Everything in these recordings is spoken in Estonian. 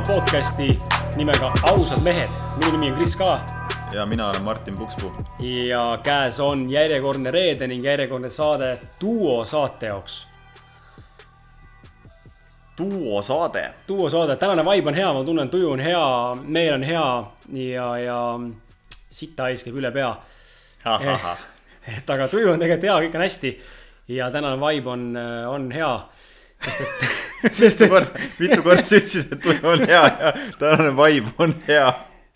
Kuulama podcasti nimega Ausad mehed. minu nimi on Kris Kala ja mina olen Martin Pukspuu. ja käes on järjekordne reede ning järjekordne saade Duo saate jaoks. duo saade. duo saade, tänane vibe on hea, ma tunnen, tuju on hea, meel on hea ja, ja sita hais käib üle pea. et aga tuju on tegelikult hea, kõik on hästi ja tänane vibe on, on hea sest et, sest et. mitu korda sa ütlesid, et tuju on hea ja tänane vibe on hea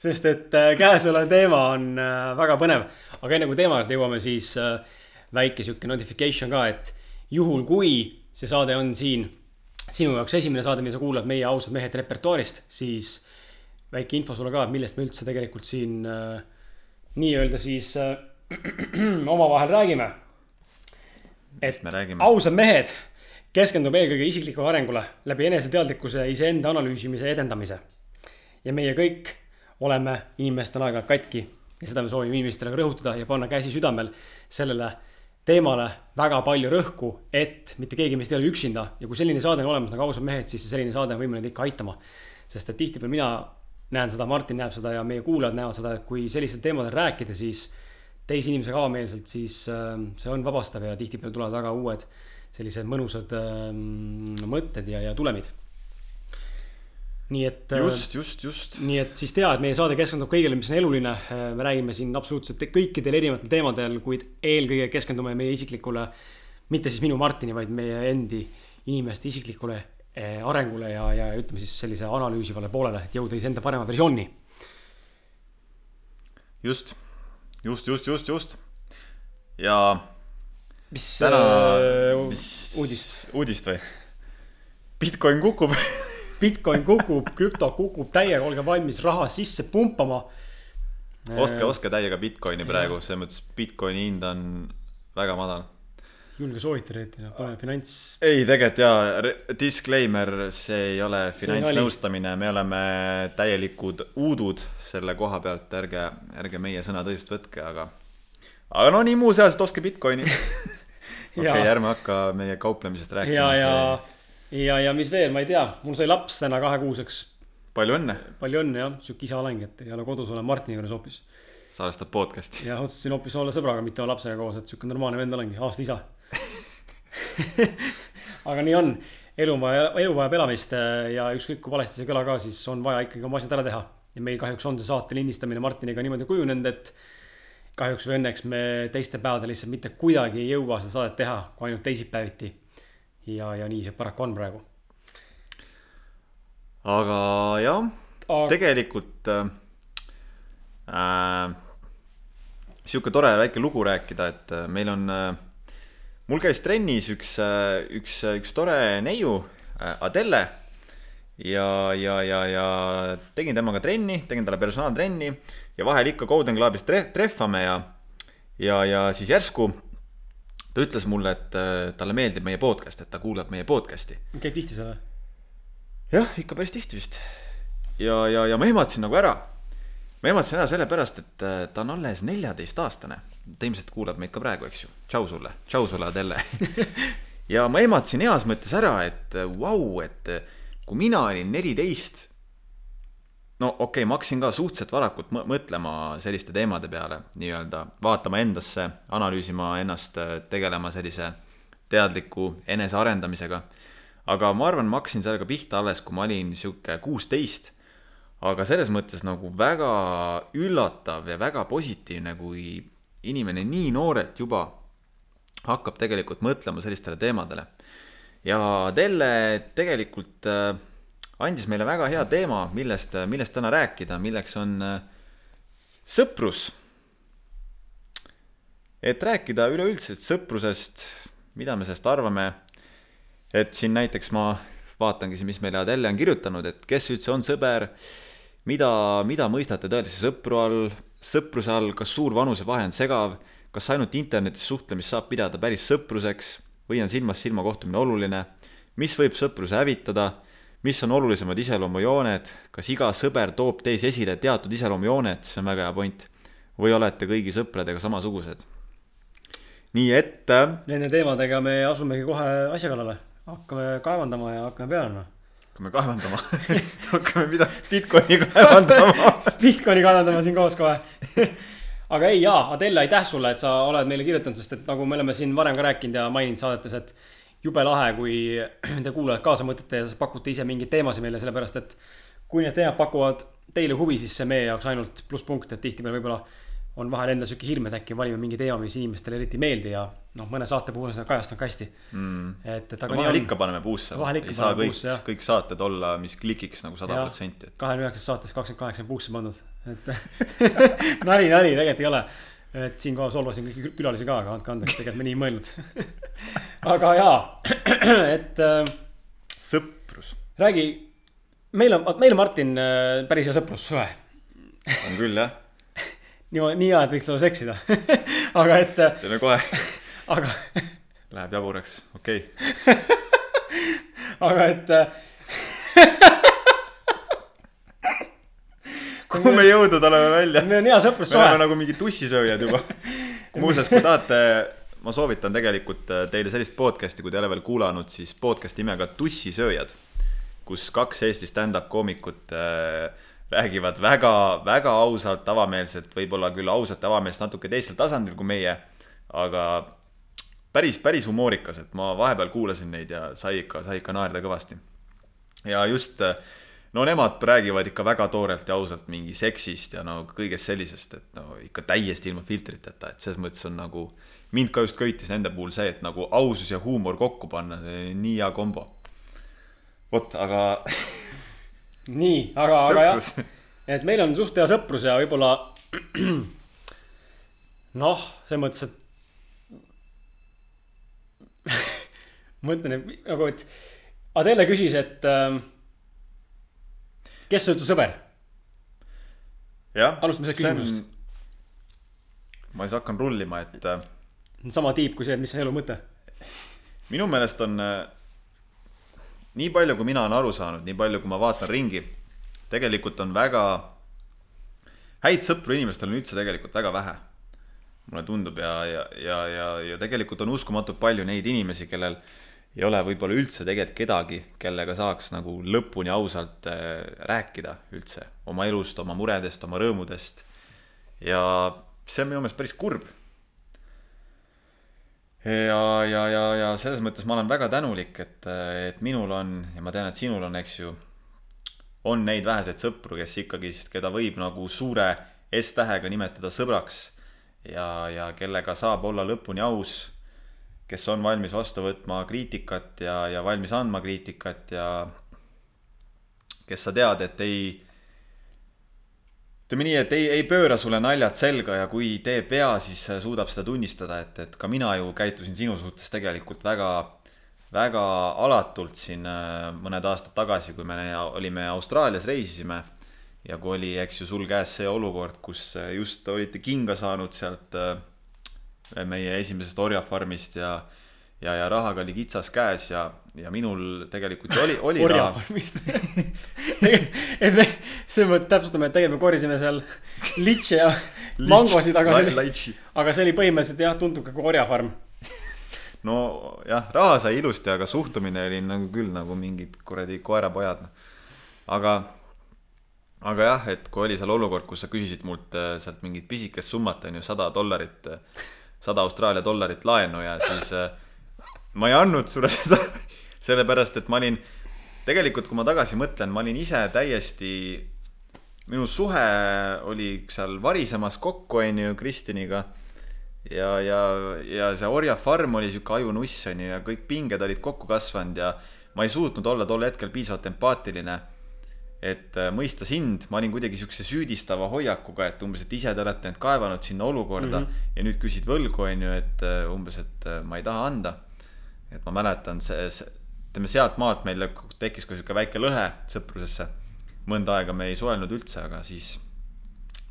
sest et äh, käesolev teema on äh, väga põnev. aga enne kui teema juurde jõuame, siis äh, väike sihuke notification ka, et juhul kui see saade on siin sinu jaoks esimene saade, mida sa kuulad meie ausad mehed repertuaarist, siis väike info sulle ka, millest me üldse tegelikult siin äh, nii-öelda siis äh, omavahel räägime. et ausad mehed keskendub eelkõige isiklikule arengule läbi eneseteadlikkuse, iseenda analüüsimise ja edendamise. ja meie kõik oleme inimestena aeg-ajalt katki ja seda me soovime inimestele ka rõhutada ja panna käsi südamel sellele teemale väga palju rõhku, et mitte keegi meist ei ole üksinda ja kui selline saade on olemas nagu ausad mehed, siis selline saade on võimeline ikka aitama. sest et tihtipeale mina näen seda, Martin näeb seda ja meie kuulajad näevad seda, et kui sellistel teemadel rääkida, siis teise inimesega avameelselt, siis äh, see on vabastav ja tihtipeale tulevad väga uued sellised mõnusad ähm, mõtted ja, ja tulemid nii et. Äh, just, just, just. nii et siis tea, et meie saade keskendub kõigele, mis on eluline. Äh, me räägime siin absoluutselt kõikidel erinevatel teemadel, kuid eelkõige keskendume meie isiklikule, mitte siis minu Martini, vaid meie endi inimeste isiklikule äh, arengule ja, ja ütleme siis sellise analüüsivale poolele, et jõuda iseenda parema versiooni. just, just, just, just, just. ja. Mis täna äh,, mis uudist? uudist või? Bitcoin kukub Bitcoin kukub, krüpto kukub täiega, olge valmis raha sisse pumpama. ostke, äh, ostke täiega Bitcoini praegu, selles mõttes Bitcoini hind on väga madal. julge soovitada, et pane finants. ei, tegelikult jaa, disclaimer, see ei ole finantsnõustamine, me oleme täielikud uudud selle koha pealt, ärge, ärge meie sõna tõsiselt võtke, aga. Aga no nii muuseas, et ostke Bitcoini okei okay,, ärme hakka meie kauplemisest rääkima. ja, ja ja, ja mis veel, ma ei tea, mul sai laps täna kahekuuseks. palju õnne. palju õnne jah, sihuke isa olengi, et ei ole kodus, olen Martini juures hoopis. salvestab podcast'i. jah, otsustasin hoopis olla sõbraga, mitte lapsega koos, et sihuke normaalne vend olengi, aasta isa aga nii on, elu on vaja, elu vajab elamist äh, ja ükskõik kui valesti see kõla ka, siis on vaja ikkagi oma asjad ära teha. ja meil kahjuks on see saate lindistamine Martiniga niimoodi kujunenud, et kahjuks või õnneks me teiste päevadel lihtsalt mitte kuidagi ei jõua seda saadet teha, kui ainult teisipäeviti ja, ja nii see paraku on praegu. aga jah aga..., tegelikult äh, äh, sihuke tore väike lugu rääkida, et äh, meil on äh,, mul käis trennis üks äh,, üks, üks tore neiu äh,, Adele ja, ja, ja, ja tegin temaga trenni, tegin talle personaaltrenni ja vahel ikka Golden Clubis trehvame ja, ja, ja siis järsku ta ütles mulle, et äh, talle meeldib meie podcast, et ta kuulab meie podcast'i. käib tihti seal või? jah, ikka päris tihti vist. ja, ja, ja ma ehmatasin nagu ära. ma ehmatasin ära sellepärast, et äh, ta on alles neljateistaastane. ta ilmselt kuulab meid ka praegu, eks ju. tšau sulle, tšau sulle, Adele ja ma ehmatasin heas mõttes ära, et äh, vau wow,, et kui mina olin neliteist no okei okay,, ma hakkasin ka suhteliselt varakult mõtlema selliste teemade peale, nii-öelda vaatama endasse, analüüsima ennast, tegelema sellise teadliku enesearendamisega. aga ma arvan, ma hakkasin sellega pihta alles, kui ma olin sihuke kuusteist. aga selles mõttes nagu väga üllatav ja väga positiivne, kui inimene nii noorelt juba hakkab tegelikult mõtlema sellistele teemadele. Ja Delle tegelikult äh, andis meile väga hea teema, millest, millest täna rääkida, milleks on äh, sõprus. et rääkida üleüldiselt sõprusest, mida me sellest arvame. et siin näiteks ma vaatangi siin, mis meile Adele on kirjutanud, et kes üldse on sõber, mida, mida mõistate tõelise sõpru all, sõpruse all, kas suur vanusevahe on segav, kas ainult internetis suhtlemist saab pidada päris sõpruseks või on silmast silma kohtumine oluline, mis võib sõpruse hävitada mis on olulisemad iseloomujooned, kas iga sõber toob teis esile teatud iseloomujooned, see on väga hea point, või olete kõigi sõpradega samasugused? nii et. Nende teemadega me asumegi kohe asja kallale. hakkame kaevandama ja hakkame peale hakkame kaevandama hakkame mida, Bitcoini kaevandama. Bitcoini kaevandama siin koos kohe. aga ei jaa, Adele, aitäh sulle, et sa oled meile kirjutanud, sest et nagu me oleme siin varem ka rääkinud ja maininud saadetes, et jube lahe, kui te kuulajad kaasa mõtlete ja pakute ise mingeid teemasid meile, sellepärast et kui need teemad pakuvad teile huvi, siis see meie jaoks ainult plusspunkt, et tihtipeale võib-olla on vahel endal sihuke hirm, et äkki valime mingi teema, mis inimestele eriti ei meeldi ja noh, mõne saate puhul seda kajastatud ka hästi mm.. et, et aga no vahel ikka paneme puusse. Ei saa kõik kõik saated olla, mis klikiks nagu sada protsenti, et kahekümne üheksas saates kakskümmend kaheksa on puusse pandud, et nali, nali tegelikult ei ole. et siinkohal solvasin kõiki kül- külalisi ka, aga andke andeks, tegelikult me nii ei mõelnud. aga jaa, et äh, sõprus räägi, meil on, meil on Martin äh, päris hea sõprussuhe. on küll jah, nii, nii hea, et võiks temaga seksida. aga et, teeme kohe, aga, läheb jaburaks, okei okay.. aga et äh, kuhu me jõudnud oleme välja? meil on hea me oleme sõprussuhe. nagu mingid tussisööjad juba. muuseas, kui tahate, ma soovitan tegelikult äh, teile sellist podcast'i, kui te ei ole veel kuulanud, siis podcast'i nimega Tussisööjad, kus kaks Eesti stand-up koomikut äh, räägivad väga, väga ausalt, avameelselt, võib-olla küll ausalt avameelselt natuke teisel tasandil kui meie, aga päris, päris humoorikas, et ma vahepeal kuulasin neid ja sai ikka, sai ikka naerda kõvasti. ja just, no nemad räägivad ikka väga toorelt ja ausalt mingi seksist ja no kõigest sellisest, et no ikka täiesti ilma filtriteta, et selles mõttes on nagu, mind ka just köitis nende puhul see, et nagu ausus ja huumor kokku panna, see on nii hea kombo. vot, aga nii, aga, aga jah et meil on suht hea sõprus ja võib-olla noh, selles mõttes, et mõtlen, et nagu, et Adele küsis, et ähm, kes on üldse sõber? Alustame sellest küsimusest.. ma siis hakkan rullima, et äh, sama tiib kui see, mis on elu mõte. minu meelest on äh, nii palju, kui mina olen aru saanud, nii palju, kui ma vaatan ringi, tegelikult on väga, häid sõpru inimestel on üldse tegelikult väga vähe. mulle tundub ja, ja, ja, ja, ja tegelikult on uskumatult palju neid inimesi, kellel ei ole võib-olla üldse tegelikult kedagi, kellega saaks nagu lõpuni ausalt äh, rääkida üldse oma elust, oma muredest, oma rõõmudest. ja see on minu meelest päris kurb ja, ja, ja, ja selles mõttes ma olen väga tänulik, et, et minul on ja ma tean, et sinul on, eks ju, on neid väheseid sõpru, kes ikkagist, keda võib nagu suure S-tähega nimetada sõbraks ja, ja kellega saab olla lõpuni aus, kes on valmis vastu võtma kriitikat ja, ja valmis andma kriitikat ja kes sa tead, et ei ütleme nii, et ei, ei pööra sulle naljad selga ja kui teeb vea, siis suudab seda tunnistada, et, et ka mina ju käitusin sinu suhtes tegelikult väga, väga alatult siin äh, mõned aastad tagasi, kui me olime Austraalias, reisisime. ja kui oli, eks ju, sul käes see olukord, kus just olite kinga saanud sealt äh, meie esimesest orjafarmist ja ja, ja rahaga oli kitsas käes ja, ja minul tegelikult oli, oli orjafarmist. et me, selles mõttes täpsustame, et tegelikult me korisime seal litše ja mangosid, aga see oli, aga see oli põhimõtteliselt jah, tundub nagu orjafarm. nojah, raha sai ilusti, aga suhtumine oli nagu küll nagu mingid kuradi koerapojad. aga, aga jah, et kui oli seal olukord, kus sa küsisid mult äh, sealt mingit pisikest summat, on ju, sada dollarit, sada Austraalia dollarit laenu ja siis äh, ma ei andnud sulle seda, sellepärast et ma olin, tegelikult kui ma tagasi mõtlen, ma olin ise täiesti minu suhe oli seal varisemas kokku, on ju, Kristiniga. ja, ja, ja see orjafarm oli sihuke ajunuss, on ju, ja kõik pinged olid kokku kasvanud ja ma ei suutnud olla tol hetkel piisavalt empaatiline. Et äh, mõista sind, ma olin kuidagi siukse süüdistava hoiakuga, et umbes, et ise te olete end kaevanud sinna olukorda mm -hmm. ja nüüd küsid võlgu, on ju, et äh, umbes, et äh, ma ei taha anda. et ma mäletan, see, see, ütleme sealt maalt meil tekkis ka sihuke väike lõhe sõprusesse mõnda aega me ei suhelnud üldse, aga siis,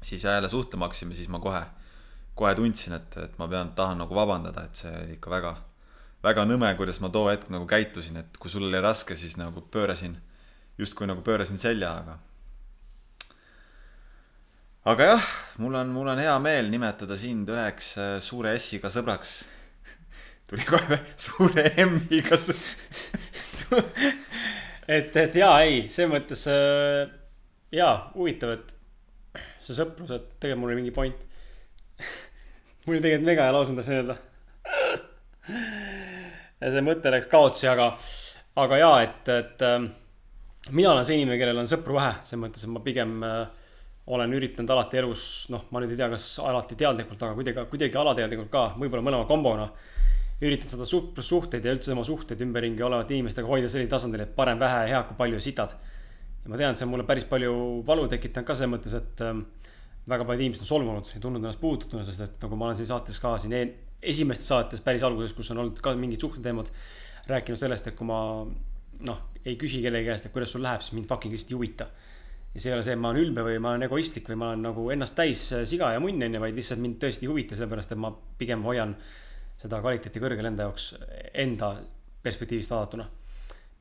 siis jälle suhtlema hakkasime, siis ma kohe, kohe tundsin, et, et ma pean, tahan nagu vabandada, et see oli ikka väga, väga nõme, kuidas ma too hetk nagu käitusin, et kui sul oli raske, siis nagu pöörasin, justkui nagu pöörasin selja, aga. aga jah, mul on, mul on hea meel nimetada sind üheks suure S-iga sõbraks. tuli kohe suure M-iga et, et jaa, ei, selles mõttes äh, jaa, huvitav, et see sõprus, et tegelikult mul oli mingi point mul oli tegelikult mega hea lausung tahtsin öelda ja see mõte läks kaotsi, aga, aga jaa, et, et äh, mina olen see inimene, kellel on sõpru vähe, selles mõttes, et ma pigem äh, olen üritanud alati elus, noh, ma nüüd ei tea, kas alati teadlikult, aga kuidagi, kuidagi alateadlikult ka, võib-olla mõlema kombona. üritan seda suhteid ja üldse oma suhteid ümberringi olevate inimestega hoida sellisel tasandil, et parem vähe hea kui palju sitad. ja ma tean, see on mulle päris palju valu tekitanud ka selles mõttes, et ähm, väga paljud inimesed on solvunud ja tundnud ennast puudutuna, sest et nagu ma olen siin saates ka siin e esimestes saates päris alguses, kus on olnud ka mingid suhteteemad, rääkinud sellest, et kui ma noh, ei küsi kellegi käest, et kuidas sul läheb, siis mind fucking lihtsalt ei huvita ja see ei ole see, et ma olen ülbe või ma olen egoistlik või ma olen nagu ennast täis äh, siga ja munn onju, vaid lihtsalt mind tõesti ei huvita, sellepärast et ma pigem hoian seda kvaliteeti kõrgel enda jaoks, enda perspektiivist vaadatuna.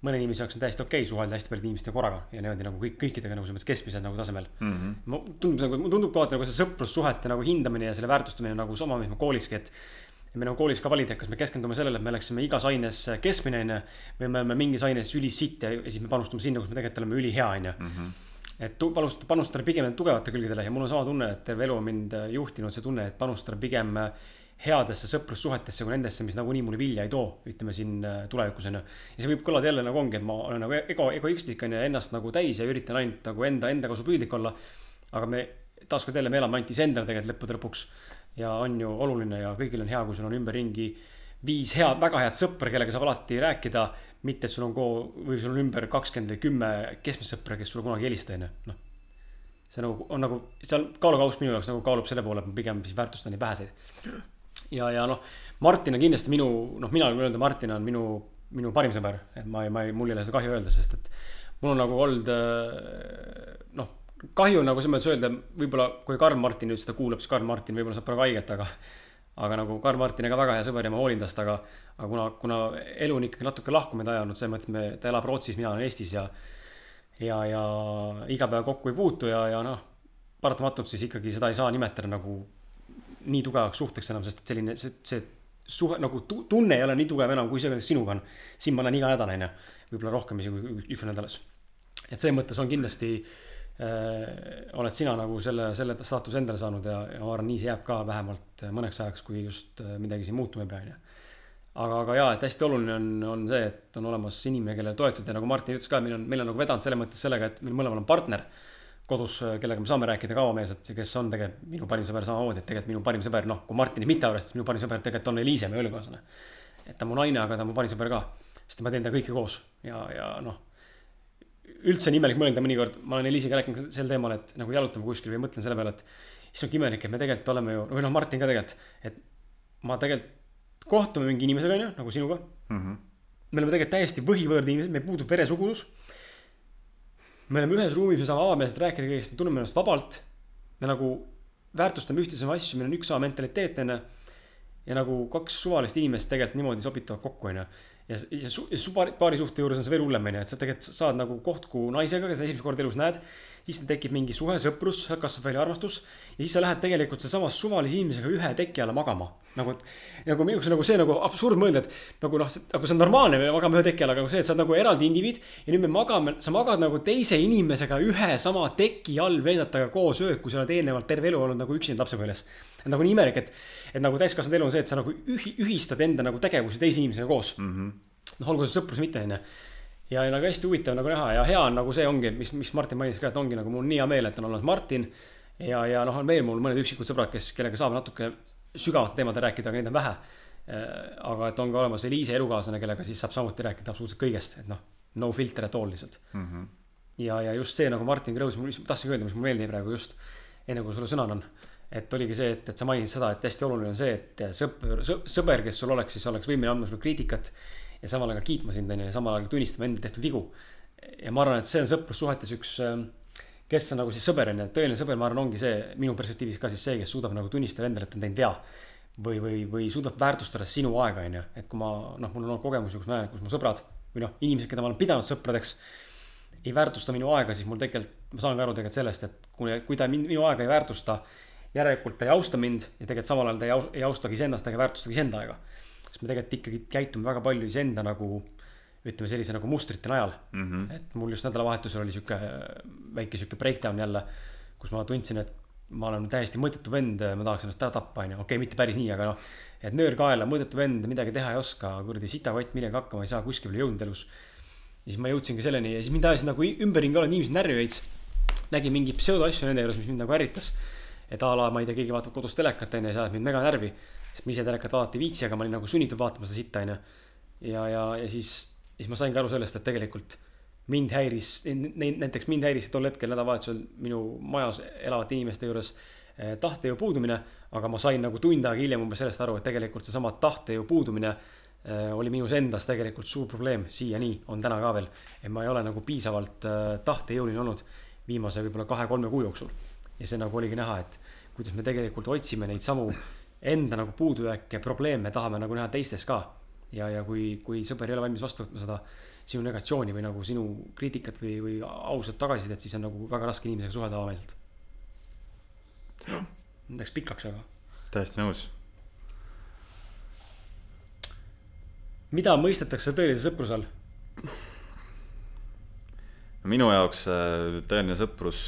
mõne inimese jaoks on täiesti okei okay, suhelda hästi paljude inimestega korraga ja niimoodi nagu kõik, kõikidega nagu selles mõttes keskmisel nagu tasemel mm. -hmm. ma, tundub nagu, mulle tundub kohati nagu see sõprussuhete nagu hindamine ja selle väärtustamine nagu sama, mis ma kooliski, et meil on koolis ka valida, kas me keskendume sellele, et me oleksime igas aines keskmine, onju. või me oleme mingis aines ülisitt ja siis me panustame sinna, kus me tegelikult oleme ülihea, onju mhm et panustada, panustada pigem tugevate külgedele ja mul on sama tunne, et terve elu on mind äh, juhtinud see tunne, et panustada pigem äh, headesse sõprussuhetesse kui nendesse, mis nagunii mulle vilja ei too, ütleme siin äh, tulevikus on ju. ja see võib kõlada jälle nagu ongi, et ma olen nagu ego, egoistlik on ju, ennast nagu täis ja üritan ainult nagu enda, enda kasu püüdlik olla. aga me, taaskord jälle, me elame ainult iseendale tegelikult lõppude lõpuks. Ja on ju oluline ja kõigil on hea, kui sul on ümberringi viis head, väga head sõpra, kellega saab alati rääkida. mitte, et sul on koo- või sul on ümber kakskümmend või kümme keskmist sõpra, kes sulle kunagi ei helista, onju, noh. see nagu on nagu, seal kaalukauss minu jaoks nagu kaalub selle poole, et ma pigem siis väärtustan neid väheseid. ja, ja noh, Martin on kindlasti minu, noh, mina võin öelda, Martin on minu, minu parim sõber, et ma ei, ma ei, mul ei ole seda kahju öelda, sest et mul on nagu olnud noh, kahju nagu selles mõttes öelda, võib-olla kui Karl Martin nüüd seda kuulab, siis Karl Martin võib-olla saab praegu haiget, aga aga nagu Karl Martiniga väga hea sõber ja ma hoolin tast, aga, aga kuna, kuna elu on ikkagi natuke lahku meid ajanud, selles mõttes me, ta elab Rootsis, mina olen Eestis ja, ja, ja iga päev kokku ei puutu ja, ja noh, paratamatult siis ikkagi seda ei saa nimetada nagu nii tugevaks suhteks enam, sest et selline, see, see suhe nagu tunne ei ole nii tugev enam, kui see, sinuga on. siin ma olen iga nädal, onju, võib-olla rohkem isegi kui üks nädalas. et selles mõttes on kindlasti Äh, oled sina nagu selle, selle staatuse endale saanud ja, ja ma arvan, nii see jääb ka vähemalt mõneks ajaks, kui just äh, midagi siin muutuma ei pea, onju. aga, aga jaa, et hästi oluline on, on see, et on olemas inimene, kellele toetuda ja nagu Martin ütles ka, meil on, meil on nagu vedanud selles mõttes sellega, et meil mõlemal on partner kodus, kellega me saame rääkida ka avameelselt ja kes on tegelikult minu parim sõber samamoodi, et tegelikult minu parim sõber, noh, kui Martinit mitte arvestada, siis minu parim sõber tegelikult on Eliise, meie õlekaaslane. et ta on mu naine, aga ta on mu parim sõber ka, sest ma teen temaga kõike koos ja, ja noh üldse on imelik mõelda mõnikord, ma olen Eliisiga rääkinud sel teemal, et nagu jalutame kuskil või mõtlen selle peale, et issand imelik, et me tegelikult oleme ju, või noh, Martin ka tegelikult, et ma tegelikult kohtume mingi inimesega, onju, nagu sinuga mm. -hmm. me oleme tegelikult täiesti võhivõõrd inimesed, meil puudub veresugudus. me oleme ühes ruumis, me saame avameelselt rääkida kõigest, tunneme ennast vabalt. me nagu väärtustame ühtesid asju, meil on üks sama mentaliteet, onju. ja nagu kaks suvalist inimest tegelikult niimoodi sobituvad kokku, onju ja, ja su, su paari, paari suhte juures on see veel hullem, onju, et sa tegelikult saad nagu kohtu naisega, keda sa esimest korda elus näed. siis tekib mingi suhe, sõprus, kasvab välja armastus. ja siis sa lähed tegelikult seesamas suvalise inimesega ühe teki alla magama. nagu, et nagu minu jaoks nagu see nagu absurd mõelda, et nagu noh, nagu see on normaalne, me magame ühe teki all, aga see, et sa oled nagu eraldi indiviid. ja nüüd me magame, sa magad nagu teise inimesega ühe sama teki all, veedad temaga koos ööd, kui sa oled eelnevalt terve elu olnud nagu üksinda lapsepõlves. Et nagu nii imelik, et, et nagu täiskasvanud elu on see, et sa nagu ühi, ühistad enda nagu tegevusi teise inimesega koos mm. -hmm noh, olgu see sõprus mitte, onju. ja, ja nagu hästi huvitav nagu näha ja hea on nagu see ongi, mis, mis Martin mainis ka, et ongi nagu mul nii hea meel, et on olemas Martin. ja, ja noh, on veel mul mõned üksikud sõbrad, kes, kellega saab natuke sügavat teemadel rääkida, aga neid on vähe. Äh, aga et on ka olemas Eliise elukaaslane, kellega siis saab samuti rääkida absoluutselt kõigest, et noh, no filter at all lihtsalt mm. -hmm. ja, ja just see nagu Martin Krõus, ma tahtsingi öelda, mis mulle meeldib praegu just enne kui sulle sõna annan et oligi see, et, et sa mainisid seda, et hästi oluline on see, et sõber, sõber, kes sul oleks, siis oleks võimeline andma sulle kriitikat ja samal ajal kiitma sind, on ju, ja samal ajal tunnistama enda tehtud vigu. ja ma arvan, et see on sõprussuhetes üks, ähm, kes on nagu siis sõber, on ju, tõeline sõber, ma arvan, ongi see, minu perspektiivis ka siis see, kes suudab nagu tunnistada endale, et ta on teinud vea. või, või, või suudab väärtustada sinu aega, on ju, et kui ma, noh, mul on olnud kogemusi, kus ma näen, kus mu sõbrad või noh, inimesed, keda ma olen pidanud sõpradeks ei väärtusta minu aega, siis mul tegelikult, ma saan ka aru tegelikult sellest, et kui, kui ta minu aega ei väärtusta, järelikult ta ei austa mind ja tegelikult samal ajal ta ei, ei austagi iseennast ega väärtustagi iseenda aega sest me tegelikult ikkagi käitume väga palju iseenda nagu ütleme sellise nagu mustrite najal mm. -hmm. et mul just nädalavahetusel oli sihuke väike sihuke breakdown jälle, kus ma tundsin, et ma olen täiesti mõttetu vend, ma tahaks ennast ära tappa, onju, okei okay,, mitte päris nii, aga noh. et nöör kaela, mõttetu vend, midagi teha ei oska, kuradi sitakott, millegagi hakkama ei saa, kuskile ei jõudnud elus. ja siis ma jõudsingi selleni ja siis mind ajasid nagu ümberringi olevad inimesed närvi veits. nägin mingeid pseudoasju nende juures, mis mind nagu ärritas. Et a la, ma ei tea, keegi vaatab kodus telekat, onju, see ajas mind mega närvi. sest ma ise telekat vaadata ei viitsi, aga ma olin nagu sunnitud vaatama seda sitta, onju. ja, ja, ja siis, siis ma saingi aru sellest, et tegelikult mind häiris, näiteks mind häiris tol hetkel nädalavahetusel minu majas elavate inimeste juures eh, tahtejõu puudumine. aga ma sain nagu tund aega hiljem umbes sellest aru, et tegelikult seesama tahtejõu puudumine eh, oli minus endas tegelikult suur probleem, siiani on täna ka veel. et ma ei ole nagu piisavalt eh, tahtejõuline olnud viimase võib-olla kahe-kolme kuu jooksul. Ja see nagu oligi näha, et kuidas me tegelikult otsime neid samu enda nagu puudujääke, probleeme tahame nagu näha teistes ka. ja, ja kui, kui sõber ei ole valmis vastu võtma seda sinu negatsiooni või nagu sinu kriitikat või, või ausat tagasisidet, siis on nagu väga raske inimesega suhelda avameelselt. Läks pikaks, aga. täiesti nõus. mida mõistetakse tõelise sõpruse all? minu jaoks äh, tõeline sõprus,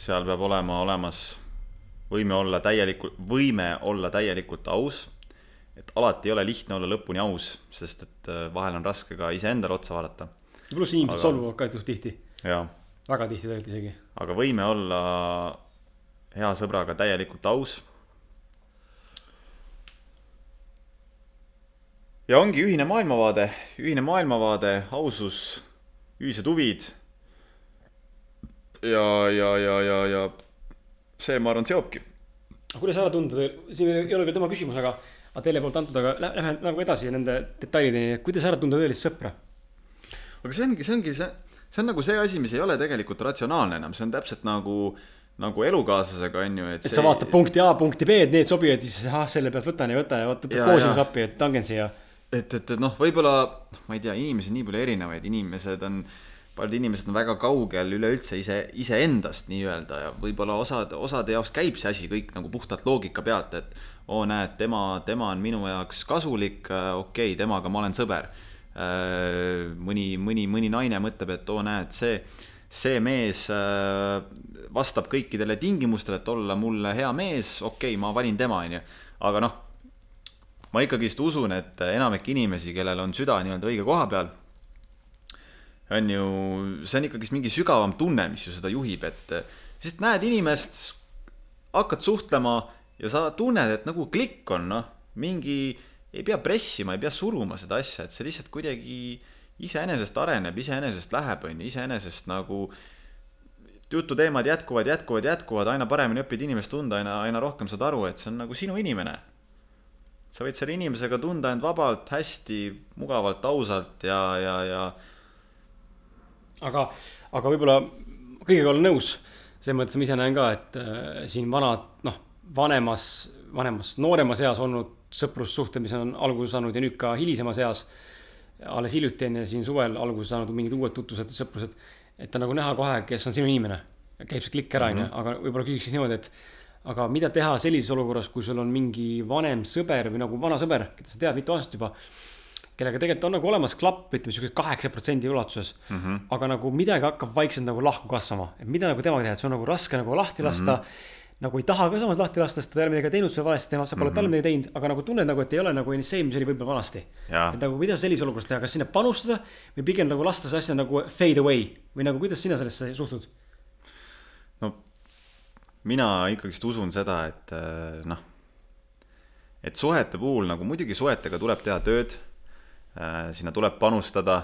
seal peab olema olemas võime olla täielikult, võime olla täielikult aus. et alati ei ole lihtne olla lõpuni aus, sest et äh, vahel on raske ka iseendale otsa vaadata. pluss inimesed aga... solvuvad ka ju tihti. väga tihti tegelikult isegi. aga võime olla hea sõbraga täielikult aus. ja ongi ühine maailmavaade, ühine maailmavaade, ausus, ühised huvid. Ja, ja, ja, ja, ja see, ma arvan, seobki. aga kuidas ära tunda, siin ei ole veel tema küsimus, aga, aga teile poolt antud, aga lähme nagu edasi nende detailideni, kuidas ära tunda tõelist sõpra? aga see ongi, see ongi see, see on nagu see asi, mis ei ole tegelikult ratsionaalne enam, see on täpselt nagu nagu elukaaslasega on ju, et. et sa vaatad punkti A, punkti B, et need sobivad, siis ah, selle pealt võtan ja võta ja võtad koostöös appi, et tangen siia. et, et, et noh, võib-olla, noh, ma ei tea, inimesi on nii palju erinevaid, inimesed on paljud inimesed on väga kaugel üleüldse ise, iseendast nii-öelda ja võib-olla osad, osade jaoks käib see asi kõik nagu puhtalt loogika pealt, et oo, näed, tema, tema on minu jaoks kasulik, okei okay,, temaga ma olen sõber. mõni, mõni, mõni naine mõtleb, et oo, näed, see, see mees vastab kõikidele tingimustele, et olla mulle hea mees, okei okay,, ma valin tema, onju. aga noh, ma ikkagist usun, et enamik inimesi, kellel on süda nii-öelda õige koha peal on ju, see on ikkagist mingi sügavam tunne, mis ju seda juhib, et sest näed inimest, hakkad suhtlema ja sa tunned, et nagu klikk on, noh, mingi, ei pea pressima, ei pea suruma seda asja, et see lihtsalt kuidagi iseenesest areneb, iseenesest läheb, on ju, iseenesest nagu jututeemad jätkuvad, jätkuvad, jätkuvad, aina paremini õpid inimest tunda, aina, aina rohkem saad aru, et see on nagu sinu inimene. sa võid selle inimesega tunda end vabalt, hästi, mugavalt, ausalt ja, ja, ja aga, aga võib-olla kõigega olen nõus. selles mõttes ma ise näen ka, et äh, siin vanad, noh, vanemas, vanemas, nooremas eas olnud sõprussuhted, mis on alguse saanud ja nüüd ka hilisemas eas. alles hiljuti enne siin suvel alguse saanud mingid uued tutvused, sõprused. et on nagu näha kohe, kes on sinu inimene. käib see klikk ära, onju, Mhm. aga võib-olla küsiks siis niimoodi, et aga mida teha sellises olukorras, kui sul on mingi vanem sõber või nagu vana sõber, keda sa tead mitu aastat juba kellega tegelikult on nagu olemas klapp, ütleme siukse kaheksa protsendi ulatuses mm. Mhm. -hmm. aga nagu midagi hakkab vaikselt nagu lahku kasvama, et mida nagu temaga teha, et sul on nagu raske nagu lahti lasta mm. -hmm nagu ei taha ka samas lahti lasta, sest ta ei ole midagi teinud sulle valesti, tema, sa pole mm -hmm. talle midagi teinud, aga nagu tunned nagu, et ei ole nagu see, mis oli võib-olla vanasti. et nagu mida sellises olukorras teha, kas sinna panustada või pigem nagu lasta see asja nagu fade away või nagu kuidas sina sellesse suhtud? no mina ikkagist usun seda, et noh, et suhete puhul nagu muidugi suhetega tuleb teha tööd sinna tuleb panustada.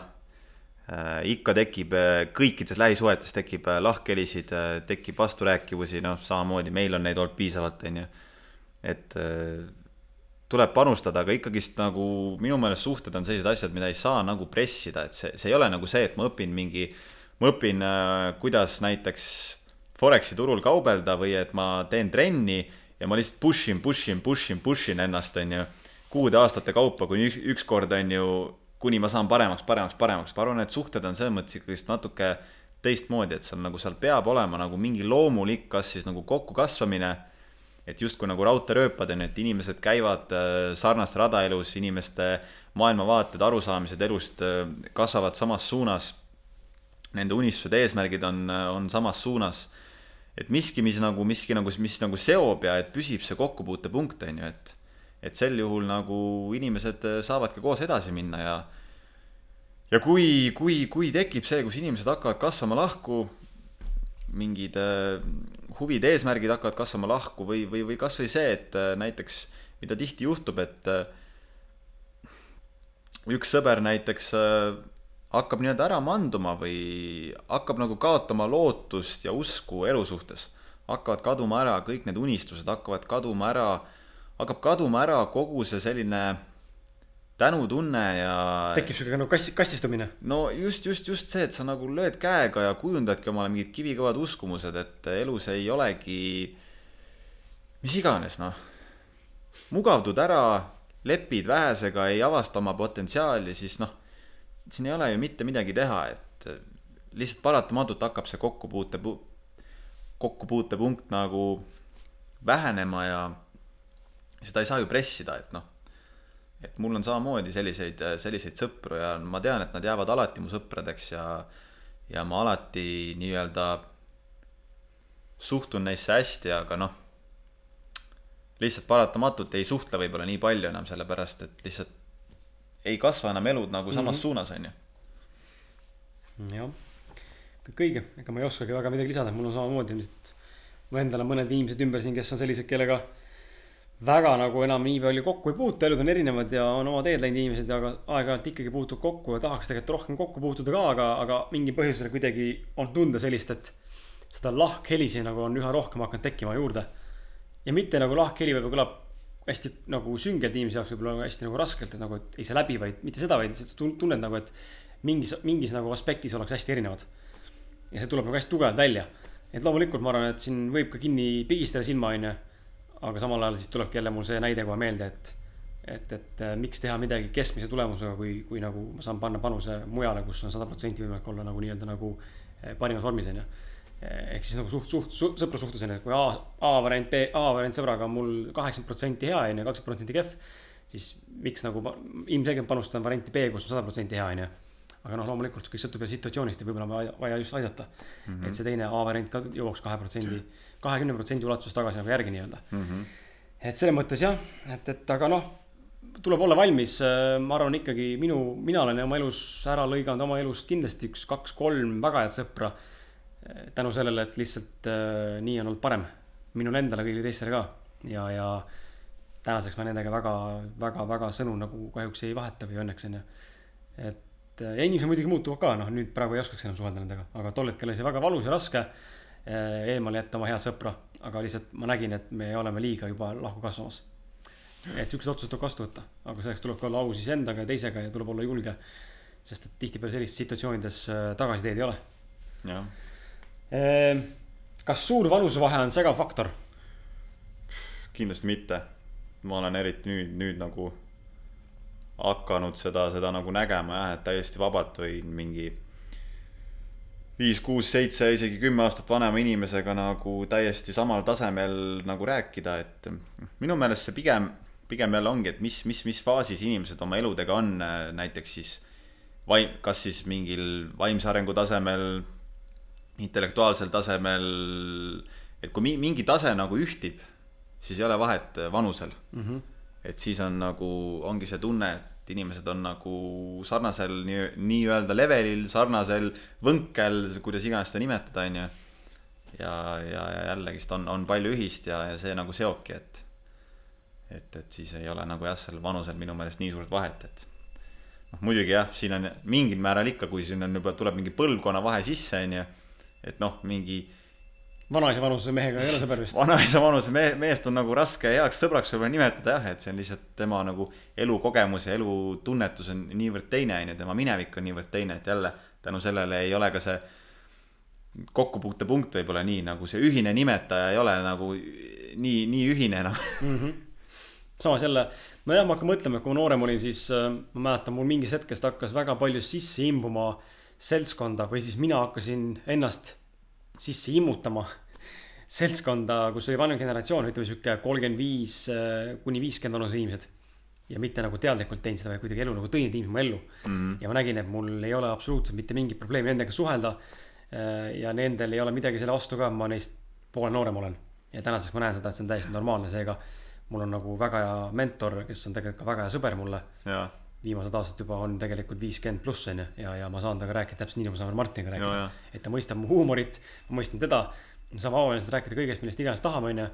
ikka tekib, kõikides lähisuhetes tekib lahkhelisid, tekib vasturääkivusi, noh, samamoodi meil on neid olnud piisavalt, on ju. et tuleb panustada, aga ikkagist nagu minu meelest suhted on sellised asjad, mida ei saa nagu pressida, et see, see ei ole nagu see, et ma õpin mingi, ma õpin, kuidas näiteks Foreksi turul kaubelda või et ma teen trenni ja ma lihtsalt push in, push in, push in, push in ennast, on ju kuude-aastate kaupa, kuni üks, ükskord on ju, kuni ma saan paremaks, paremaks, paremaks, ma arvan, et suhted on selles mõttes ikkagist natuke teistmoodi, et seal nagu seal peab olema nagu mingi loomulik, kas siis nagu kokkukasvamine et justkui nagu raudteerööpad on ju, et inimesed käivad äh, sarnast rada elus, inimeste maailmavaated, arusaamised elust äh, kasvavad samas suunas. Nende unistused, eesmärgid on, on samas suunas. et miski, mis nagu, miski nagu, mis nagu seob ja et püsib see kokkupuutepunkt, on ju, et et sel juhul nagu inimesed saavadki koos edasi minna ja ja kui, kui, kui tekib see, kus inimesed hakkavad kasvama lahku, mingid äh, huvid, eesmärgid hakkavad kasvama lahku või, või, või kasvõi see, et äh, näiteks, mida tihti juhtub, et äh, üks sõber näiteks hakkab nii-öelda ära manduma või hakkab nagu kaotama lootust ja usku elu suhtes. hakkavad kaduma ära kõik need unistused, hakkavad kaduma ära, hakkab kaduma ära kogu see selline tänutunne ja. tekib sihuke nagu kast, kastistumine. no just, just, just see, et sa nagu lööd käega ja kujundadki omale mingid kivikõvad uskumused, et elus ei olegi, mis iganes, noh. mugavdud ära, lepid vähesega, ei avasta oma potentsiaali, siis noh, siin ei ole ju mitte midagi teha, et lihtsalt paratamatult hakkab see kokkupuute, kokkupuutepunkt nagu vähenema ja seda ei saa ju pressida, et noh et mul on samamoodi selliseid, selliseid sõpru ja ma tean, et nad jäävad alati mu sõpradeks ja, ja ma alati nii-öelda suhtun neisse hästi, aga noh, lihtsalt paratamatult ei suhtle võib-olla nii palju enam, sellepärast et lihtsalt ei kasva enam elud nagu samas mm -hmm. suunas, on ju. jah, kõik õige, ega ma ei oskagi väga midagi lisada, mul on samamoodi lihtsalt, mul endal on mõned inimesed ümber siin, kes on sellised, kellega väga nagu enam nii palju kokku ei puutu, elud on erinevad ja on oma teed läinud inimesed, aga aeg-ajalt ikkagi puutub kokku ja tahaks tegelikult rohkem kokku puutuda ka, aga, aga mingil põhjusel kuidagi on tunda sellist, et seda lahkhelisi nagu on üha rohkem hakanud tekkima juurde. ja mitte nagu lahkheli võib-olla kõlab hästi nagu süngelt inimese jaoks võib-olla hästi nagu raskelt, et nagu, et ei saa läbi, vaid mitte seda, vaid lihtsalt tunned nagu, et mingis, mingis nagu aspektis oleks hästi erinevad. ja see tuleb nagu hästi tugevalt välja. et loomulikult ma arvan, et siin võib ka kinni pigistada silma, onju aga samal ajal siis tulebki jälle mul see näide kohe meelde, et, et, et äh, miks teha midagi keskmise tulemusega, kui, kui nagu ma saan panna panuse mujale, kus on sada protsenti võimalik olla nagu nii-öelda nagu äh, parimas vormis, on ju. ehk siis nagu suht, suht, suht, sõprussuhtlus on ju, et kui A, A variant, B, A variant sõbraga on mul kaheksakümmend protsenti hea, on ju, kakskümmend protsenti kehv. siis miks nagu ilmselgelt panustan varianti B, kus on sada protsenti hea, on ju aga noh, loomulikult kõik sõltub situatsioonist ja võib-olla on vaja, vaja just aidata mm. -hmm. et see teine A variant ka jõuaks kahe protsendi, kahekümne protsendi ulatuses tagasi nagu järgi nii-öelda mm. -hmm. et selles mõttes jah, et, et aga noh, tuleb olla valmis, ma arvan ikkagi minu, mina olen oma elus ära lõiganud oma elust kindlasti üks, kaks, kolm väga head sõpra. tänu sellele, et lihtsalt äh, nii on olnud parem minule endale, kõigile teistele ka ja, ja tänaseks ma nendega väga, väga, väga sõnu nagu kahjuks ei vaheta või õnneks on ju. et et ja inimesed muidugi muutuvad ka, noh nüüd praegu ei oskaks enam suhelda nendega, aga tol hetkel oli see väga valus ja raske eh, eemale jätta oma head sõpra, aga lihtsalt ma nägin, et me oleme liiga juba lahku kasvamas. et siuksed otsused tuleb vastu võtta, aga selleks tuleb ka olla aus iseendaga ja teisega ja tuleb olla julge. sest et tihtipeale sellistes situatsioonides eh, tagasiteed ei ole. jah. Eh, kas suur vanusevahe on segav faktor? kindlasti mitte. ma olen eriti nüüd, nüüd nagu hakanud seda, seda nagu nägema jah, et täiesti vabalt võin mingi viis, kuus, seitse, isegi kümme aastat vanema inimesega nagu täiesti samal tasemel nagu rääkida, et minu meelest see pigem, pigem jälle ongi, et mis, mis, mis faasis inimesed oma eludega on, näiteks siis vaim-, kas siis mingil vaimse arengu tasemel, intellektuaalsel tasemel, et kui mingi tase nagu ühtib, siis ei ole vahet vanusel mm. -hmm et siis on nagu, ongi see tunne, et inimesed on nagu sarnasel nii, nii-öelda levelil, sarnasel võnkel, kuidas iganes seda nimetada, on ju. ja, ja, ja jällegist on, on palju ühist ja, ja see nagu seobki, et, et, et siis ei ole nagu jah, sellel vanusel minu meelest nii suurt vahet, et noh, muidugi jah, siin on mingil määral ikka, kui siin on juba, tuleb mingi põlvkonna vahe sisse, on ju, et noh, mingi vanaisa vanuse mehega ei ole sõber vist. vanaisa vanuse mehe, meest on nagu raske heaks sõbraks võib-olla nimetada jah, et see on lihtsalt tema nagu elukogemus ja elutunnetus on niivõrd teine, on ju, tema minevik on niivõrd teine, et jälle tänu sellele ei ole ka see kokkupuutepunkt võib-olla nii nagu see ühine nimetaja ei ole nagu nii, nii ühine enam mm. -hmm. samas jälle, nojah, ma hakkan mõtlema, kui ma noorem olin, siis äh, ma mäletan, mul mingist hetkest hakkas väga palju sisse imbuma seltskonda või siis mina hakkasin ennast sisse immutama seltskonda, kus oli vanem generatsioon, ütleme sihuke kolmkümmend viis kuni viiskümmend vanused inimesed. ja mitte nagu teadlikult teinud seda, vaid kuidagi elu nagu tõi need inimesed mu ellu mm. -hmm. ja ma nägin, et mul ei ole absoluutselt mitte mingit probleemi nendega suhelda. ja nendel ei ole midagi selle vastu ka, ma neist poole noorem olen. ja tänaseks ma näen seda, et see on täiesti normaalne, seega mul on nagu väga hea mentor, kes on tegelikult ka väga hea sõber mulle viimased aastad juba on tegelikult viiskümmend pluss on ju ja, ja ma saan temaga rääkida täpselt nii, nagu ma saan Martiniga rääkida jaa.. et ta mõistab mu huumorit, ma mõistan teda. me saame avameelselt rääkida kõigest, millest iganes tahame, on ju.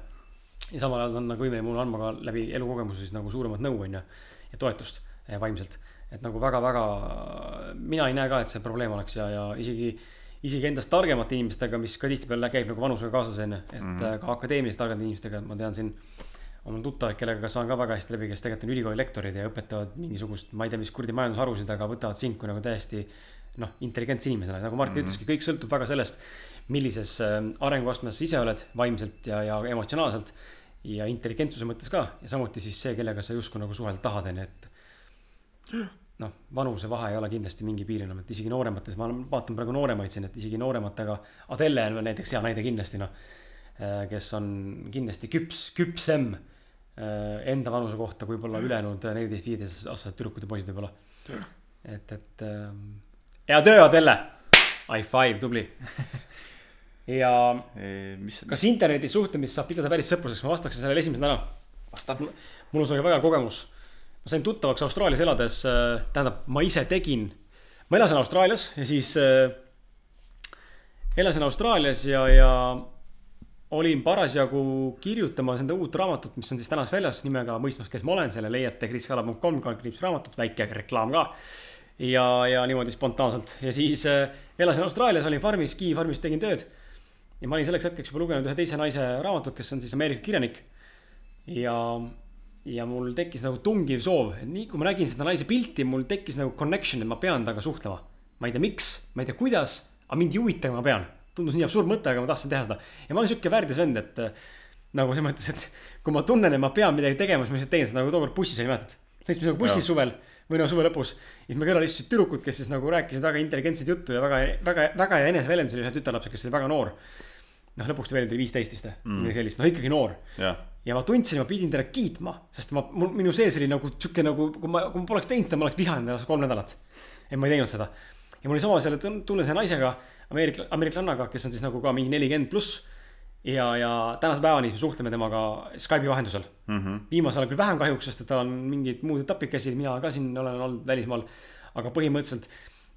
ja samal ajal on nagu võimeline mulle andma ka läbi elukogemuse siis nagu suuremat nõu, on ju. ja toetust eh, vaimselt. et nagu väga-väga, mina ei näe ka, et see probleem oleks ja, ja isegi, isegi endast targemate inimestega, mis ka tihtipeale käib nagu vanusega kaasas, on ju. et mm -hmm. ka akadeemiliselt targemate inimestega, ma tean siin on mul tuttavaid, kellega saan ka väga hästi läbi, kes tegelikult on ülikooli lektorid ja õpetavad mingisugust, ma ei tea, mis kuradi majandusharusid, aga võtavad sind kui nagu täiesti noh, intelligentse inimesena, nagu Martin mm -hmm. ütleski, kõik sõltub väga sellest, millises äh, arenguastmes sa ise oled vaimselt ja, ja emotsionaalselt ja intelligentsuse mõttes ka. Ja samuti siis see, kellega sa justkui nagu suhelda tahad, on ju, et noh, vanusevahe ei ole kindlasti mingi piir enam, et isegi nooremates, ma vaatan praegu nooremaid siin, et isegi noorematega, Adele on näiteks hea näide kindlasti noh, kes on kindlasti küps, küpsem. äh, enda vanuse kohta kui võib-olla ülejäänud neliteist, viieteist aastased tüdrukud ja poisid võib-olla. et, et ähm, hea töö, Adele, high five, tubli. ja mis, kas internetis suhtlemist saab pidada päris sõpruseks, ma vastaksin sellele esimesena ära. vastab. mul on sellega väga kogemus. ma sain tuttavaks Austraalias elades, tähendab, ma ise tegin, ma elasin Austraalias ja siis äh, elasin Austraalias ja, ja olin parasjagu kirjutamas enda uut raamatut, mis on siis tänaseks väljas nimega Mõistmas, kes ma olen, selle leiate kriskala.com kaldkriips raamatut, väike reklaam ka. ja, ja niimoodi spontaanselt ja siis äh, elasin Austraalias, olin farmis, Ski farmis tegin tööd. ja ma olin selleks hetkeks juba lugenud ühe teise naise raamatut, kes on siis Ameerika kirjanik. ja, ja mul tekkis nagu tungiv soov, et nii kui ma nägin seda naise pilti, mul tekkis nagu connection, et ma pean temaga suhtlema. ma ei tea, miks, ma ei tea, kuidas, aga mind ei huvita, aga ma pean. Tundus nii absurd mõte, aga ma tahtsin teha seda. ja ma olen sihuke värdjas vend, et nagu selles mõttes, et kui ma tunnen, et ma pean midagi tegema, siis ma lihtsalt teen seda, nagu tookord bussis oli, mäletad? sõitsime nagu bussis suvel või no suve lõpus. ja siis me kõrval istusid tüdrukud, kes siis nagu rääkisid väga intelligentset juttu ja väga, väga, väga hea eneseväljendus oli ühe tütarlapse, kes oli väga noor. noh, lõpuks ta veel oli viisteist vist või Mm. midagi sellist, no ikkagi noor ja ma tundsin, ma pidin teda kiitma, sest ma, minu sees oli nagu sihuke nagu, kui ma, kui ma poleks teinud seda, ma oleks vihanud ennast kolm nädalat. et ma ei teinud seda. Ja mul oli sama selle tun- tunne selle naisega, ameerikla-, ameeriklannaga, kes on siis nagu ka mingi nelikümmend pluss. ja, ja tänase päevani siis me suhtleme temaga Skype'i vahendusel mm. -hmm. viimasel ajal küll vähem kahjuks, sest et tal on mingid muud etapid käsil, mina ka siin olen olnud välismaal. aga põhimõtteliselt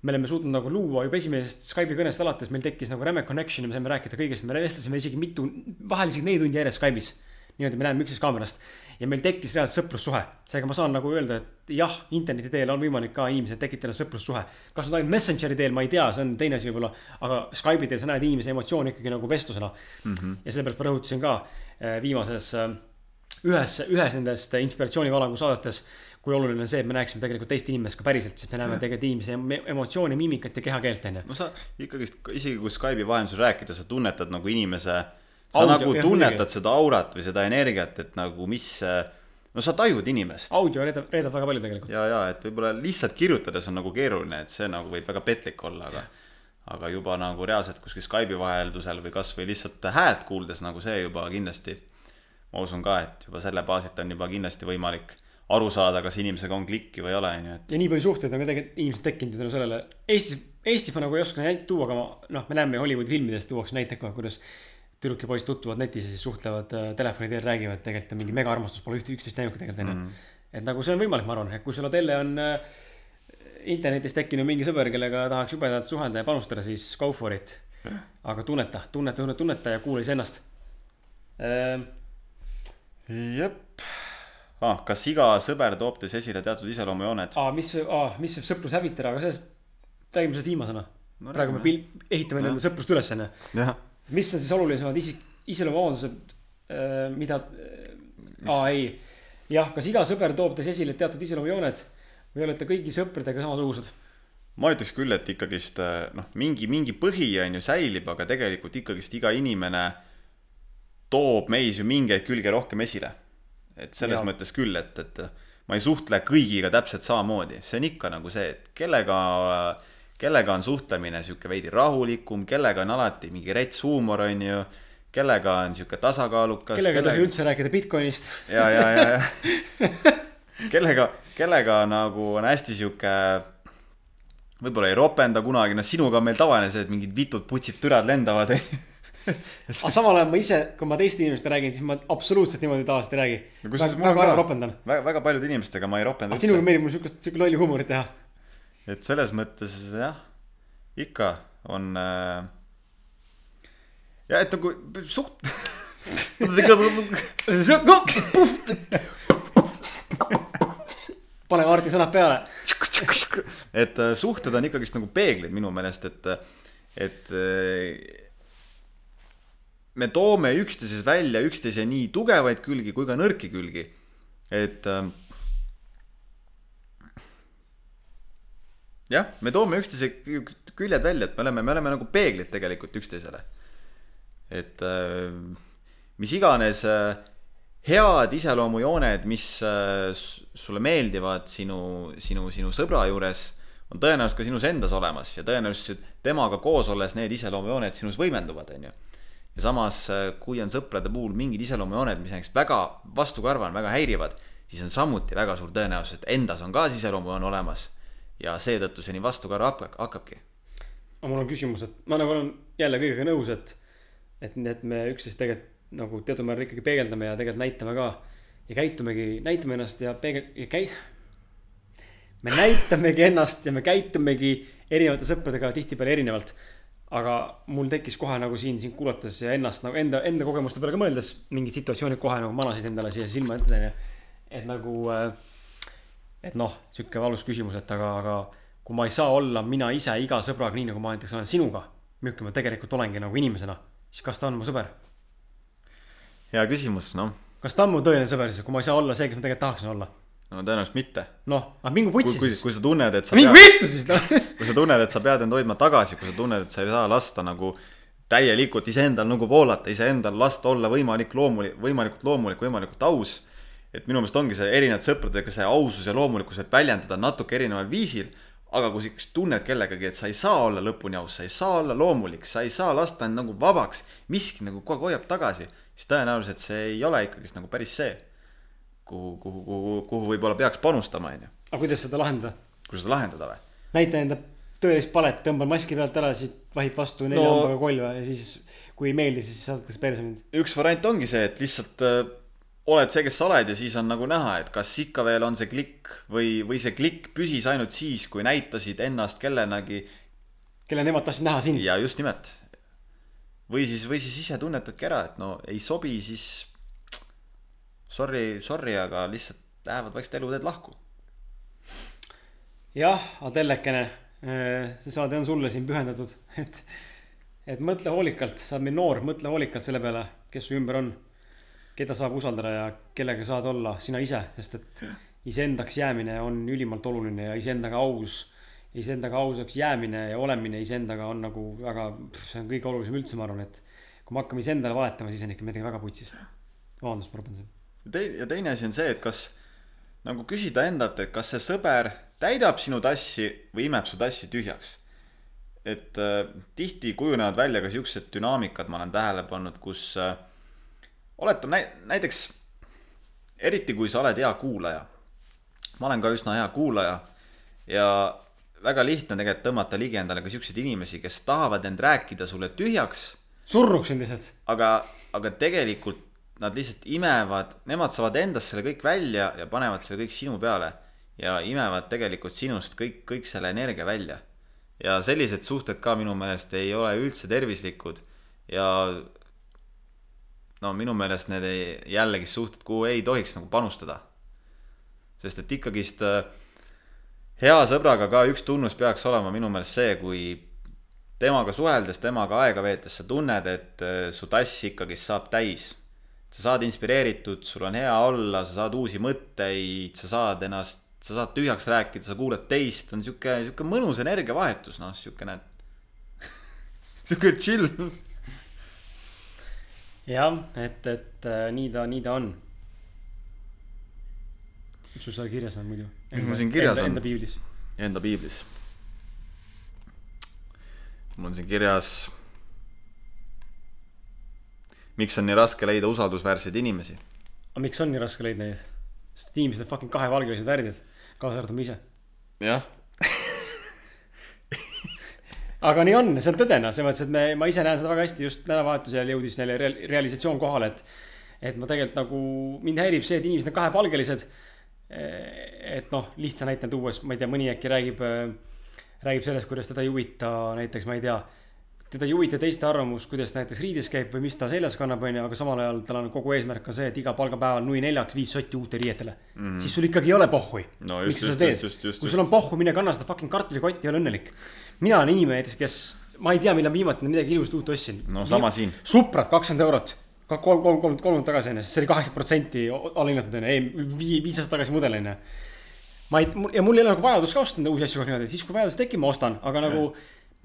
me oleme suutnud nagu luua juba esimesest Skype'i kõnest alates, meil tekkis nagu räme connection ja me saime rääkida kõigest, me vestlesime isegi mitu, vahel isegi neli tundi järjest Skype'is. niimoodi me näeme üksteist kaamerast ja meil tekkis reaalselt sõprussuhe, seega ma saan nagu öelda, et jah, interneti teel on võimalik ka inimesed tekitada sõprussuhe. kas nüüd ainult Messengeri teel, ma ei tea, see on teine asi võib-olla, aga Skype'i teel sa näed inimese emotsioone ikkagi nagu vestlusena mm. -hmm. ja sellepärast ma rõhutasin ka eh, viimases äh, ühes, ühes nendest inspiratsioonivalangu saadetes, kui oluline on see, et me näeksime tegelikult teist inimest ka päriselt, sest me näeme tegelikult inimese em- emotsiooni, miimikat ja kehakeelt, on ju. no sa ikkagist, isegi kui Skype'i vahendusel rääkida, sa tunnetad nagu inimese, sa Audio, nagu jah, tunnetad muidugi. seda aurat või seda energiat, et nagu mis, no sa tajud inimest. audio reedab, reedab väga palju tegelikult. ja, ja et võib-olla lihtsalt kirjutades on nagu keeruline, et see nagu võib väga petlik olla, aga aga juba nagu reaalselt kuskil Skype'i vaheldusel või kasvõi lihtsalt häält kuuldes nagu see juba kindlasti ma usun ka, et juba selle baasilt on juba kindlasti võimalik aru saada, kas inimesega on klikki või ei ole, on ju, et ja nii palju suhteid on ka tegelikult inimesed tekkinud tänu sellele. Eestis, Eestis ma nagu ei oska tuua, aga ma noh, me näeme Hollywoodi filmidest tuuakse näiteid kohe, kuidas tüdruk ja poiss tutvuvad netis ja siis suhtlevad äh, telefoni teel, räägivad, tegelikult on mingi megaarmastus, pole ühte üksteist näinudki tegelikult onju. et nagu see on võimalik, ma arvan, et kui sul Adele on äh, internetis tekkinud mingi sõber, kellega tahaks jubedalt suhelda ja panustada, siis go for it. aga tunneta, tunneta, tunneta, tunneta ja kuula iseennast äh,. jep ah,. kas iga sõber toob teis esile teatud iseloomujooned? aa, mis, aa, mis võib sõprus hävitada, aga sellest, räägime sellest viimasena No praegu me pil-, ehitame nii-öelda sõprust üles, onju. Mis on siis olulisemad isik, iseloomuomadused, mida, aa ei, jah, kas iga sõber toob teis esile teatud iseloomujooned või olete kõigi sõpradega samasugused? ma ütleks küll, et ikkagist äh, noh, mingi, mingi põhi on ju säilib, aga tegelikult ikkagist iga inimene toob meis ju mingeid külge rohkem esile. et selles ja. mõttes küll, et, et ma ei suhtle kõigiga täpselt samamoodi, see on ikka nagu see, et kellega, kellega on suhtlemine sihuke veidi rahulikum, kellega on alati mingi rets huumor, on ju. kellega on sihuke tasakaalukas. kellega ei tohi üldse rääkida Bitcoinist. ja, ja, ja, ja kellega, kellega nagu on hästi sihuke, võib-olla ei ropenda kunagi, noh sinuga on meil tavaline see, et mingid vitud putsid türad lendavad. aga samal ajal ma ise, kui ma teiste inimestega räägin, siis ma absoluutselt niimoodi tavaliselt ei räägi. No väga väga harva ropendan. väga, väga paljude inimestega ma ei ropenda sinule meeldib mul siukest, siuke lolli huumorit teha. Et selles mõttes jah, ikka on äh.... ja et nagu suht. pane Martin sõnad peale. et äh, suhted on ikkagist nagu peeglid minu meelest, et, et äh, me toome üksteises välja üksteise nii tugevaid külgi kui ka nõrki külgi. et jah, me toome üksteise kü- küljed välja, et me oleme, me oleme nagu peeglid tegelikult üksteisele. et äh, mis iganes äh, head iseloomujooned, mis äh, sulle meeldivad sinu, sinu, sinu sõbra juures, on tõenäoliselt ka sinus endas olemas ja tõenäoliselt temaga koos olles need iseloomujooned sinus võimenduvad, onju. ja samas, kui on sõprade puhul mingid iseloomujooned, mis näiteks väga vastukarva on, väga häirivad, siis on samuti väga suur tõenäosus, et endas on ka see iseloomujoon olemas. Ja seetõttu see nii vastukarva hakkab, hakkabki. aga mul on küsimus, et ma nagu olen jälle kõigega nõus, et, et, et me üksteist tegelikult nagu teatud määral ikkagi peegeldame ja tegelikult näitame ka. ja käitumegi, näitame ennast ja peegel-, ja käi-. me näitamegi ennast ja me käitumegi erinevate sõpradega tihtipeale erinevalt. aga mul tekkis kohe nagu siin, sind kuulates ja ennast nagu enda, enda kogemuste peale ka mõeldes mingid situatsioonid kohe nagu manasid endale siia silma ette, onju. et nagu äh, et noh, sihuke valus küsimus, et aga, aga kui ma ei saa olla mina ise iga sõbraga nii, nagu ma näiteks olen sinuga, milline ma tegelikult olengi nagu inimesena, siis kas ta on mu sõber? hea küsimus, noh, kas ta on mu tõeline sõber siis, kui ma ei saa olla see, kes ma tegelikult tahaksin olla? no tõenäoliselt mitte. noh, aga mingu putsi kui, siis. kui sa tunned, et sa mingu vittu siis noh. kui sa tunned, et sa pead end hoidma tagasi, kui sa tunned, et sa ei saa lasta nagu täielikult iseendal nagu voolata, iseendal lasta olla võimalik loomulik, võimalikult loomulik, võimalikult aus. Et minu meelest ongi see erinevate sõpradega see ausus ja loomulikkus võib väljendada natuke erineval viisil. aga kui sa tunned kellegagi, et sa ei saa olla lõpuni aus, sa ei saa olla loomulik, sa ei saa lasta end nagu vabaks, miski nagu kogu aeg hoiab tagasi, siis tõenäoliselt see ei ole ikkagist nagu päris see, kuhu, kuhu, kuhu, kuhu võib-olla peaks panustama, onju. aga kuidas seda lahendada? kuidas seda lahendada või? näita enda tõelist palet, tõmban maski pealt ära, siis vahib vastu nelja No- hambaga kolva ja siis kui ei meeldi, siis saadetakse perse mind. üks variant ongi see, et lihtsalt äh, oled see, kes sa oled ja siis on nagu näha, et kas ikka veel on see klikk või, või see klikk püsis ainult siis, kui näitasid ennast kellenagi kelle nemad tahtsid näha sind. ja just nimelt. või siis, või siis ise tunnetadki ära, et no ei sobi, siis sorry, sorry, aga lihtsalt lähevad vaikselt eluteed lahku. jah, Adellekene, see saade on sulle siin pühendatud, et, et mõtle hoolikalt, sa oled meil noor, mõtle hoolikalt selle peale, kes su ümber on. Keda saab usaldada ja kellega saad olla sina ise, sest et iseendaks jäämine on ülimalt oluline ja iseendaga aus. iseendaga ausaks jäämine ja olemine iseendaga on nagu väga, see on kõige olulisem üldse, ma arvan, et kui me hakkame iseendale valetama, siis on ikka midagi väga putsis. vabandust, ma ropendasin. tei- ja teine asi on see, et kas nagu küsida endalt, et kas see sõber täidab sinu tassi või imeb su tassi tühjaks. et äh, tihti kujunevad välja ka siuksed dünaamikad, ma olen tähele pannud, kus äh, oletame näi-, näiteks eriti kui sa oled hea kuulaja. ma olen ka üsna hea kuulaja ja väga lihtne on tegelikult tõmmata ligi endale ka siukseid inimesi, kes tahavad end rääkida sulle tühjaks surnuksin lihtsalt. aga, aga tegelikult nad lihtsalt imevad, nemad saavad endast selle kõik välja ja panevad selle kõik sinu peale. ja imevad tegelikult sinust kõik, kõik selle energia välja. ja sellised suhted ka minu meelest ei ole üldse tervislikud ja no minu meelest need ei, jällegi suhted, kuhu ei tohiks nagu panustada. sest et ikkagist äh, hea sõbraga ka üks tunnus peaks olema minu meelest see, kui temaga suheldes, temaga aega veetes sa tunned, et äh, su tass ikkagist saab täis. sa saad inspireeritud, sul on hea olla, sa saad uusi mõtteid, sa saad ennast, sa saad tühjaks rääkida, sa kuulad teist, on sihuke, sihuke mõnus energiavahetus, noh, siukene. sihuke chill. jah, et, et äh, nii ta, nii ta on. mis sul seal kirjas on muidu? Mis mul siin kirjas on? Enda piiblis. Enda piiblis. mul on siin kirjas. miks on nii raske leida usaldusväärseid inimesi? aga miks on nii raske leida neid? sest inimesed on fucking kahepalgelised värdjad, kaasa arvatud ma ise. jah, aga nii on, see on tõde noh, selles mõttes, et me, ma ise näen seda väga hästi, just nädalavahetusel jõudis neile real, realisatsioon kohale, et et ma tegelikult nagu, mind häirib see, et inimesed on kahepalgelised. et noh, lihtsa näitena tuues, ma ei tea, mõni äkki räägib, räägib sellest, kuidas teda ei huvita näiteks, ma ei tea, teda ei huvita teiste arvamus, kuidas ta näiteks riides käib või mis ta seljas kannab, onju, aga samal ajal tal on kogu eesmärk on see, et iga palgapäeval nui neljaks viis sotti uute riietele mm. -hmm. siis sul ikkagi ei ole pohhui No miks sa seda teed kui sul on pohhu, mine kanna seda fucking kartulikotti ja ole õnnelik. mina olen inimene näiteks, kes, ma ei tea, millal viimati midagi ilusat uut ostsin. No sama siin. Suprat kakskümmend eurot, kolm, kolm, kolm, kolm kuud tagasi onju, sest see oli kaheksakümmend protsenti allahinnatud onju, ei vii-, viis aastat tagasi mudel onju. ma ei, ja mul ei ole nagu vajadust ka osta uusi asju kogu aeg niimoodi, siis kui vajadus tekib, ma ostan, aga nagu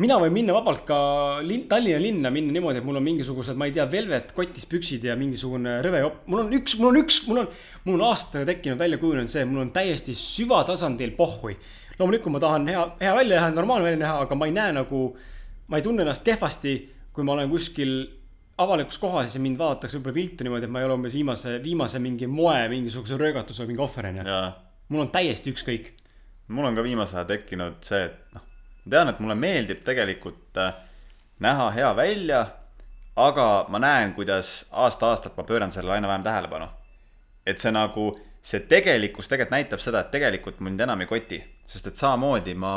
mina võin minna vabalt ka linn, Tallinna linna minna niimoodi, et mul on mingisugused, ma ei tea, velvet kotis püksid ja mingisugune rõvejopp, mul on üks, mul on üks, mul on, mul on aastatega tekkinud välja kujunenud see, mul on täiesti süvatasandil pohhui. loomulikult ma tahan hea, hea välja näha, normaalne välja näha, aga ma ei näe nagu, ma ei tunne ennast kehvasti, kui ma olen kuskil avalikus kohas ja mind vaadatakse võib-olla viltu niimoodi, et ma ei ole umbes viimase, viimase mingi moe mingisuguse röögatuse või mingi ohver onju. mul on täiesti ükskõik. mul on ka viimasel ajal tekkinud see, et noh, ma tean, et mulle meeldib tegelikult äh, näha hea välja, aga ma näen, kuidas aasta-aastalt ma pööran sellele aina vähem tähelepanu. et see nagu, see tegelikkus tegelikult näitab seda, et tegelikult mind enam ei koti, sest et samamoodi ma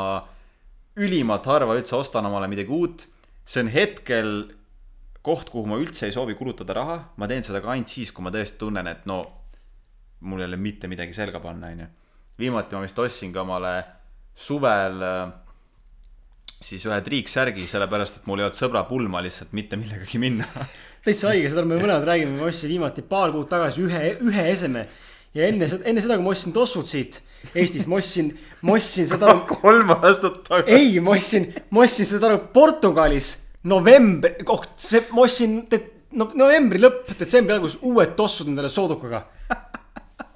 ülimalt harva üldse ostan omale midagi uut. see on hetkel koht, kuhu ma üldse ei soovi kulutada raha, ma teen seda ka ainult siis, kui ma tõesti tunnen, et no mul ei ole mitte midagi selga panna, onju. viimati ma vist ostsin ka omale suvel äh, siis ühe triiksärgi, sellepärast et mul ei olnud sõbra pulma lihtsalt mitte millegagi minna. täitsa haige, seda me mõlemad räägime, ma ostsin viimati paar kuud tagasi ühe, ühe eseme. ja enne seda, enne seda, kui ma ostsin tossud siit Eestist, ma ostsin, ma ostsin seda, kolm aastat tagasi. ei, ma ostsin, ma ostsin seda nagu Portugalis novembri, koht, see, ma ostsin no, novembri lõpp, detsembri algus uued tossud endale soodukaga.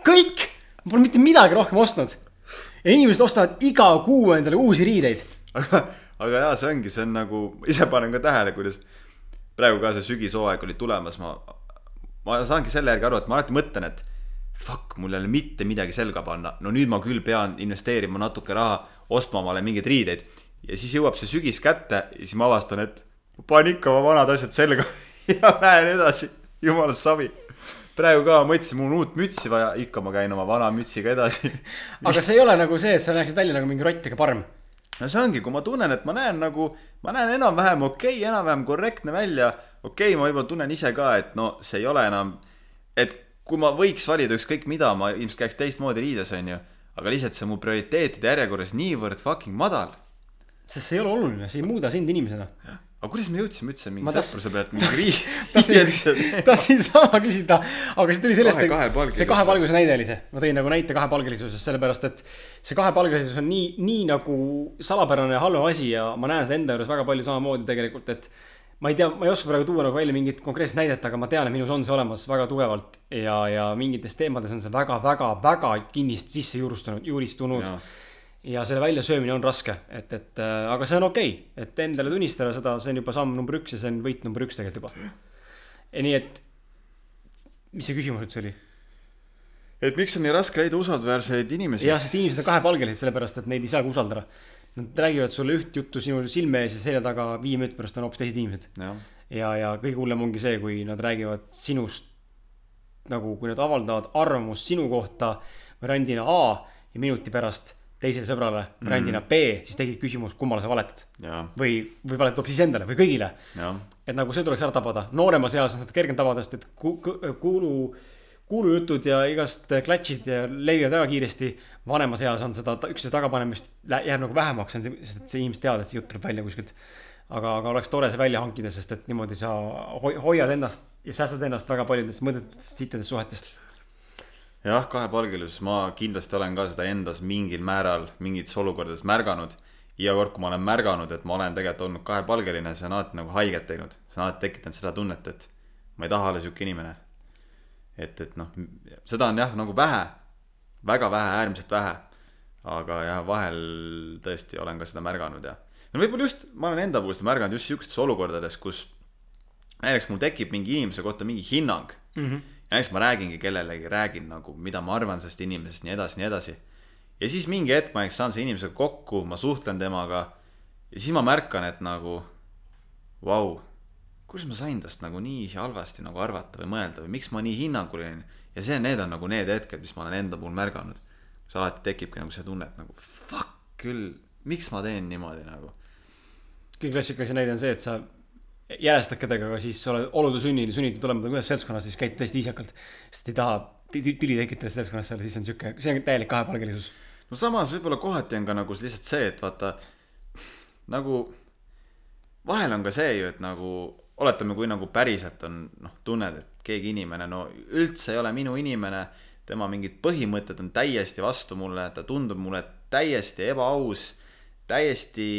kõik, ma pole mitte midagi rohkem ostnud. ja inimesed ostavad iga kuu endale uusi riideid. aga, aga jaa, see ongi, see on nagu, ise panen ka tähele, kuidas praegu ka see sügishooaeg oli tulemas, ma, ma saangi selle järgi aru, et ma alati mõtlen, et fuck, mul ei ole mitte midagi selga panna, no nüüd ma küll pean investeerima natuke raha, ostma omale mingeid riideid. ja siis jõuab see sügis kätte ja siis ma avastan, et ma panen ikka oma vanad asjad selga ja lähen edasi, jumala savi. praegu ka mõtlesin, mul on uut mütsi vaja, ikka ma käin oma vana mütsiga edasi aga see ei ole nagu see, et sa näeksid välja nagu mingi rott ega parm. No see ongi, kui ma tunnen, et ma näen nagu, ma näen enam-vähem okei okay,, enam-vähem korrektne välja. okei okay,, ma võib-olla tunnen ise ka, et no see ei ole enam, et kui ma võiks valida ükskõik mida, ma ilmselt käiks teistmoodi riides, onju. aga lihtsalt see on mu prioriteetide järjekorras niivõrd fucking madal. sest see ei ole oluline, see ei muuda sind inimesena. Aga kuidas me jõudsime üldse mingi tahtsin- sõpruse pealt mingi tahtsin riides, tahtsin sama küsida, aga see tuli sellest, kahepalgelisus. see kahepalgelise näide oli see, ma tõin nagu näite kahepalgelisusest, sellepärast et see kahepalgelisus on nii, nii nagu salapärane ja halva asi ja ma näen seda enda juures väga palju samamoodi tegelikult, et ma ei tea, ma ei oska praegu tuua nagu välja mingit konkreetset näidet, aga ma tean, et minus on see olemas väga tugevalt ja, ja mingites teemades on see väga, väga, väga kinnist sisse juurustunud, juuristunud Jaa. Ja selle väljasöömine on raske, et, et äh, aga see on okei okay., et endale tunnistada seda, see on juba samm number üks ja see on võit number üks tegelikult juba. ja nii, et mis see küsimus üldse oli? et miks on nii raske leida usaldusväärseid inimesi? jah, sest inimesed on kahepalgelised, sellepärast et neid ei saagi usaldada. Nad räägivad sulle üht juttu sinu silme ees ja selja taga viie minuti pärast on hoopis teised inimesed. jah, ja, ja kõige hullem ongi see, kui nad räägivad sinust nagu, kui nad avaldavad arvamust sinu kohta variandina A ja minuti pärast teisele sõbrale variandina B, siis tekib küsimus, kummale sa valetad. või, või valetad hoopis endale või kõigile. et nagu see tuleks ära tabada, nooremas eas on seda kergem tabada, sest et ku- ku- kuulu, kuulujutud ja igast klatšid ja levivad väga kiiresti. vanemas eas on seda üksteise tagapanemist jääb nagu vähemaks, on see, sest et see inimesed teavad, et see jutt tuleb välja kuskilt. aga, aga oleks tore see välja hankida, sest et niimoodi sa hoi- hoiad ennast ja säästad ennast väga paljudest mõttetutest sittadest suhetest. jah, kahepalgelisus, ma kindlasti olen ka seda endas mingil määral mingites olukordades märganud. iga kord, kui ma olen märganud, et ma olen tegelikult olnud kahepalgeline, see on alati nagu haiget teinud. see on alati tekitanud seda tunnet, et ma ei taha olla sihuke inimene. et, et noh, seda on jah, nagu vähe, väga vähe, äärmiselt vähe. aga jah, vahel tõesti olen ka seda märganud ja. no võib-olla just, ma olen enda puhul seda märganud just sihukestes olukordades, kus näiteks mul tekib mingi inimese kohta mingi hinnang mm. -hmm. Ja näiteks ma räägingi kellelegi, räägin nagu, mida ma arvan sellest inimesest, nii edasi, nii edasi. ja siis mingi hetk ma näiteks saan selle inimesega kokku, ma suhtlen temaga ja siis ma märkan, et nagu vau, kuidas ma sain tast nagu nii halvasti nagu arvata või mõelda või miks ma nii hinnanguline olen. ja see, need on nagu need hetked, mis ma olen enda puhul märganud. kus alati tekibki nagu see tunne, et nagu fuck küll, miks ma teen niimoodi nagu. kõige klassikalisem näide on see, et sa järjestad kedagi, aga siis oled olude sunnil sunnitud olema ühes seltskonnas, siis käitud hästi viisakalt. sest ei taha tü- tüli tekitada seltskonnas seal, siis on sihuke, see on täielik kahepalgelisus. no samas võib-olla kohati on ka nagu lihtsalt see, et vaata nagu vahel on ka see ju, et nagu oletame, kui nagu päriselt on noh, tunned, et keegi inimene no üldse ei ole minu inimene, tema mingid põhimõtted on täiesti vastu mulle, ta tundub mulle täiesti ebaaus, täiesti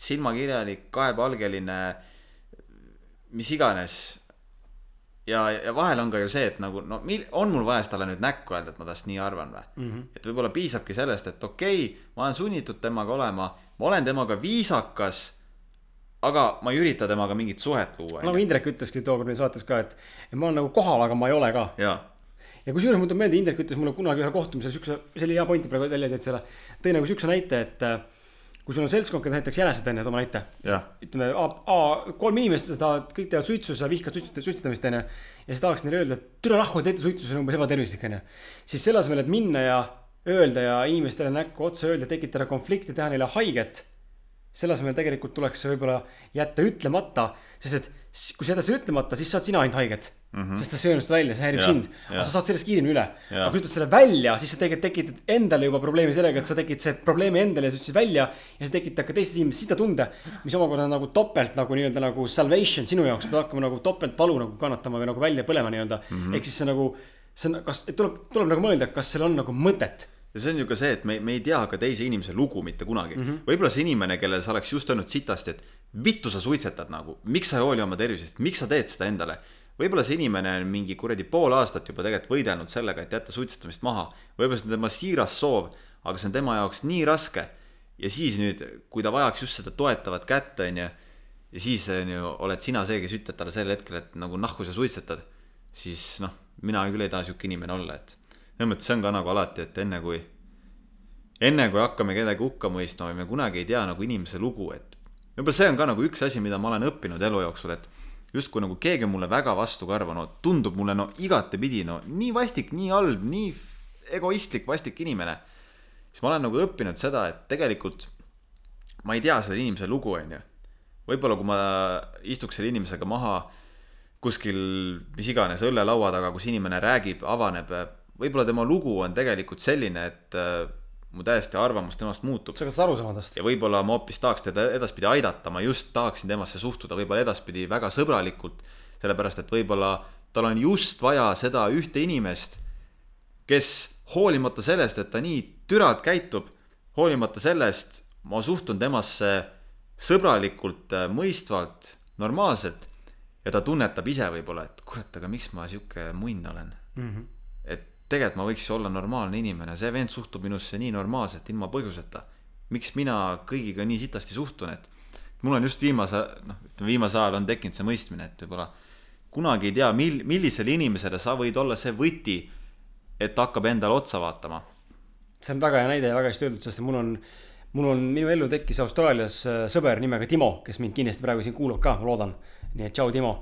silmakirjalik, kahepalgeline, mis iganes ja, ja vahel on ka ju see, et nagu no mil- on mul vaja siis talle nüüd näkku öelda, et ma tast nii arvan või mm. -hmm. et võib-olla piisabki sellest, et okei okay,, ma olen sunnitud temaga olema, ma olen temaga viisakas. aga ma ei ürita temaga mingit suhet luua. nagu Indrek ütleski tookord meie saates ka, et ma olen nagu kohal, aga ma ei ole ka. jaa, ja kusjuures mul tuleb meelde, Indrek ütles mulle kunagi ühel kohtumisel siukse, see oli hea point praegu välja tõid selle. tõi nagu siukse näite, et kui sul on seltskond, kes näiteks jänesed on ju, toome näite. ütleme A, A, kolm inimest, sa tahad, kõik teevad suitsu, sa vihkad suitsutamist, suitsetamist onju. ja sa tahaks neile öelda, et türa nahku teete suitsu, see on umbes ebatervislik onju. siis selle asemel, et minna ja öelda ja inimestele näkku otsa öelda, tekitada konflikti, teha neile haiget. Selle asemel tegelikult tuleks see võib-olla jätta ütlemata, sest et kui sa jätad selle ütlemata, siis saad sina ainult haiget mm. -hmm. sest see õnnestu välja, see häirib Jah, sind, aga sa saad sellest kiiremini üle. Aga kui sa ütled selle välja, siis sa tegelikult tekitad endale juba probleemi sellega, et sa tekitad probleemi endale ja sa ütlesid välja. ja see tekitab ka teistes inimestes sidatunde, mis omakorda on nagu topelt nagu nii-öelda nagu salvation sinu jaoks, pead hakkama nagu topeltvalu nagu kannatama või nagu välja põlema nii-öelda mm -hmm.. ehk siis see nagu, see on, kas tuleb, tuleb nagu mõelda, kas seal on nagu mõtet ja see on ju ka see, et me, me ei tea ka teise inimese lugu mitte kunagi mm -hmm.. võib-olla see inimene, kellele sa oleks just öelnud sitasti, et vittu sa suitsetad nagu, miks sa ei hooli oma tervisest, miks sa teed seda endale. võib-olla see inimene on mingi kuradi pool aastat juba tegelikult võidelnud sellega, et jätta suitsetamist maha. võib-olla see on tema siiras soov, aga see on tema jaoks nii raske. ja siis nüüd, kui ta vajaks just seda toetavat kätt, onju. ja siis on ju, oled sina see, kes ütleb talle sel hetkel, et nagu nahku sa suitsetad. siis noh, mina küll ei taha sihuke inimene olla, et selles mõttes see on ka nagu alati, et enne kui, enne kui hakkame kedagi hukka mõistma või me kunagi ei tea nagu inimese lugu, et võib-olla see on ka nagu üks asi, mida ma olen õppinud elu jooksul, et justkui nagu keegi mulle väga vastukarva, no tundub mulle no igatepidi no nii vastik, nii halb, nii egoistlik, vastik inimene. siis ma olen nagu õppinud seda, et tegelikult ma ei tea selle inimese lugu, onju. võib-olla kui ma istuks selle inimesega maha kuskil mis iganes õllelaua taga, kus inimene räägib, avaneb, võib-olla tema lugu on tegelikult selline, et äh, mu täiesti arvamus temast muutub. sa pead aru saama tast. ja võib-olla ma hoopis tahaks teda edaspidi aidata, ma just tahaksin temasse suhtuda võib-olla edaspidi väga sõbralikult, sellepärast et võib-olla tal on just vaja seda ühte inimest, kes hoolimata sellest, et ta nii türalt käitub, hoolimata sellest ma suhtun temasse sõbralikult, mõistvalt, normaalselt ja ta tunnetab ise võib-olla, et kurat, aga miks ma sihuke munn olen mm. -hmm. Tegelikult ma võiks olla normaalne inimene, see vend suhtub minusse nii normaalselt, ilma põhjuseta. miks mina kõigiga nii sitasti suhtun, et mul on just viimase, noh, ütleme viimasel ajal on tekkinud see mõistmine, et võib-olla kunagi ei tea, mil-, millisele inimesele sa võid olla see võti, et hakkab endale otsa vaatama. see on väga hea näide ja väga hästi öeldud, sest mul on, mul on, minu ellu tekkis Austraalias äh, sõber nimega Timo, kes mind kindlasti praegu siin kuulab ka, ma loodan. nii et tšau, Timo.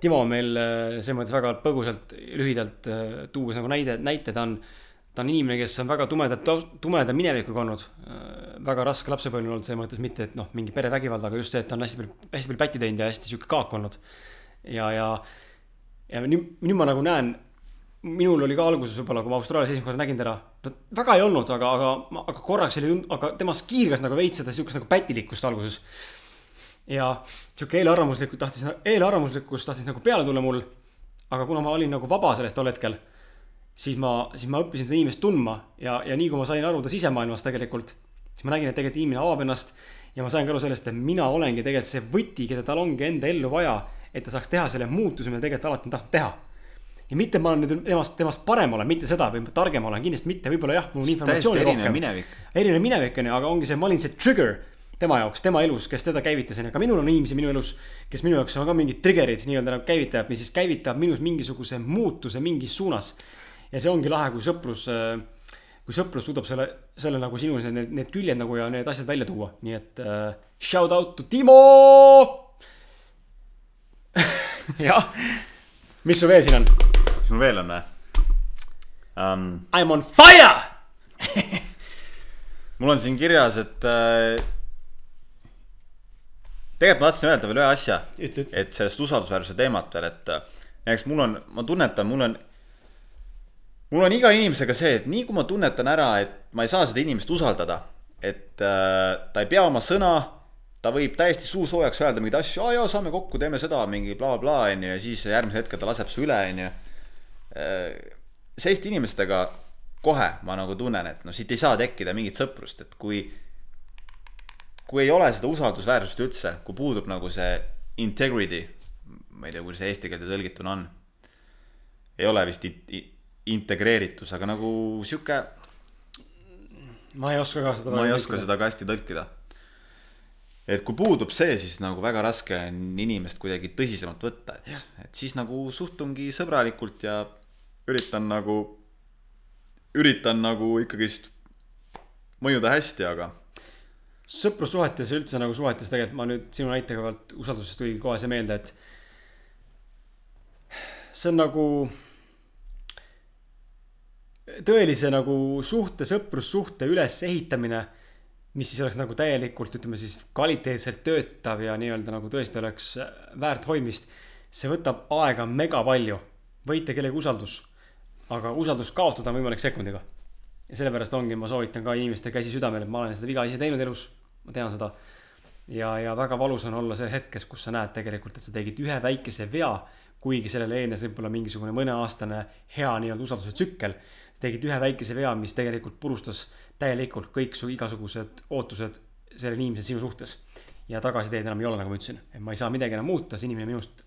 Timo on meil äh, selles mõttes väga põgusalt, lühidalt äh, tuues nagu näide, näite, ta on, ta on inimene, kes on väga tumeda, tumeda minevikuga olnud. väga raske lapsepõlv olnud selles mõttes mitte, et noh, mingi perevägivald, aga just see, et ta on hästi palju, hästi palju pätti teinud ja hästi sihuke kaak olnud. ja, ja, ja nüüd, nüüd ma nagu näen minul oli ka alguses võib-olla, kui ma Austraalias esimest korda nägin teda, no väga ei olnud, aga, aga, aga korraks oli aga temas kiirgas nagu veits seda siukest nagu pätilikkust alguses. Ja sihuke eelarvamuslikult tahtis, eelarvamuslikkus tahtis nagu peale tulla mul. aga kuna ma olin nagu vaba sellest tol hetkel, siis ma, siis ma õppisin seda inimest tundma ja, ja nii kui ma sain aru ta sisemaailmast tegelikult, siis ma nägin, et tegelikult inimene avab ennast ja ma sain ka aru sellest, et mina olengi tegelikult see võti, keda tal ongi enda ellu vaja, et ta saaks teha selle muutuse, mida tegelikult alati on tahtnud teha ja mitte ma olen nüüd temast, temast parem olen, mitte seda või targem olen, kindlasti mitte, võib-olla jah, mul on informatsiooni täiesti erinev rohkem. minevik. erinev minevik on ju, aga ongi see, ma olin see trigger. Tema jaoks, tema elus, kes teda käivitas, onju, aga minul on inimesi minu elus, kes minu jaoks on ka mingid trigger'id nii-öelda nagu käivitajad, mis siis käivitavad minus mingisuguse muutuse mingis suunas. ja see ongi lahe, kui sõprus, kui sõprus suudab selle, selle nagu sinu need, need küljed nagu ja need asjad välja tuua, nii et uh, shout out to Timo. jah, mis sul veel siin on? mis mul veel on või um,? I m on fire. mul on siin kirjas, et äh, tegelikult ma tahtsin öelda veel ühe asja, et sellest usaldusväärsuse teemat veel, et äh, näiteks mul on, ma tunnetan, mul on, mul on iga inimesega see, et nii kui ma tunnetan ära, et ma ei saa seda inimest usaldada, et äh, ta ei pea oma sõna, ta võib täiesti suu soojaks öelda mingeid asju, aa jaa, saame kokku, teeme seda, mingi blablabla, onju, ja siis järgmisel hetkel ta laseb su üle, onju. selliste inimestega kohe ma nagu tunnen, et noh, siit ei saa tekkida mingit sõprust, et kui kui ei ole seda usaldusväärsust üldse, kui puudub nagu see integrity, ma ei tea, kuidas see eesti keelde tõlgituna on, ei ole vist in- in- integreeritus, aga nagu sihuke, ma ei oska ka seda. ma ei oska. seda ka hästi tõlkida. et kui puudub see, siis nagu väga raske on inimest kuidagi tõsisemalt võtta, et, et siis nagu suhtungi sõbralikult ja üritan nagu, üritan nagu ikkagist mõjuda hästi, aga sõprussuhetes ja üldse nagu suhetes tegelikult ma nüüd sinu näitega pealt usaldusest tuligi kohe see meelde, et see on nagu tõelise nagu suhte, sõprussuhte ülesehitamine, mis siis oleks nagu täielikult, ütleme siis kvaliteetselt töötav ja nii-öelda nagu tõesti oleks väärt hoidmist. see võtab aega mega palju, võita kellegi usaldus, aga usaldust kaotada on võimalik sekundiga ja sellepärast ongi, ma soovitan ka inimeste käsi südamel, et ma olen seda viga ise teinud elus, ma tean seda. ja, ja väga valus on olla selles hetkes, kus sa näed tegelikult, et sa tegid ühe väikese vea, kuigi sellele eelnes võib-olla mingisugune mõneaastane hea nii-öelda usalduse tsükkel. sa tegid ühe väikese vea, mis tegelikult purustas täielikult kõik su igasugused ootused sellele inimesele sinu suhtes. ja tagasiteed enam ei ole, nagu ma ütlesin, et ma ei saa midagi enam muuta, see inimene minust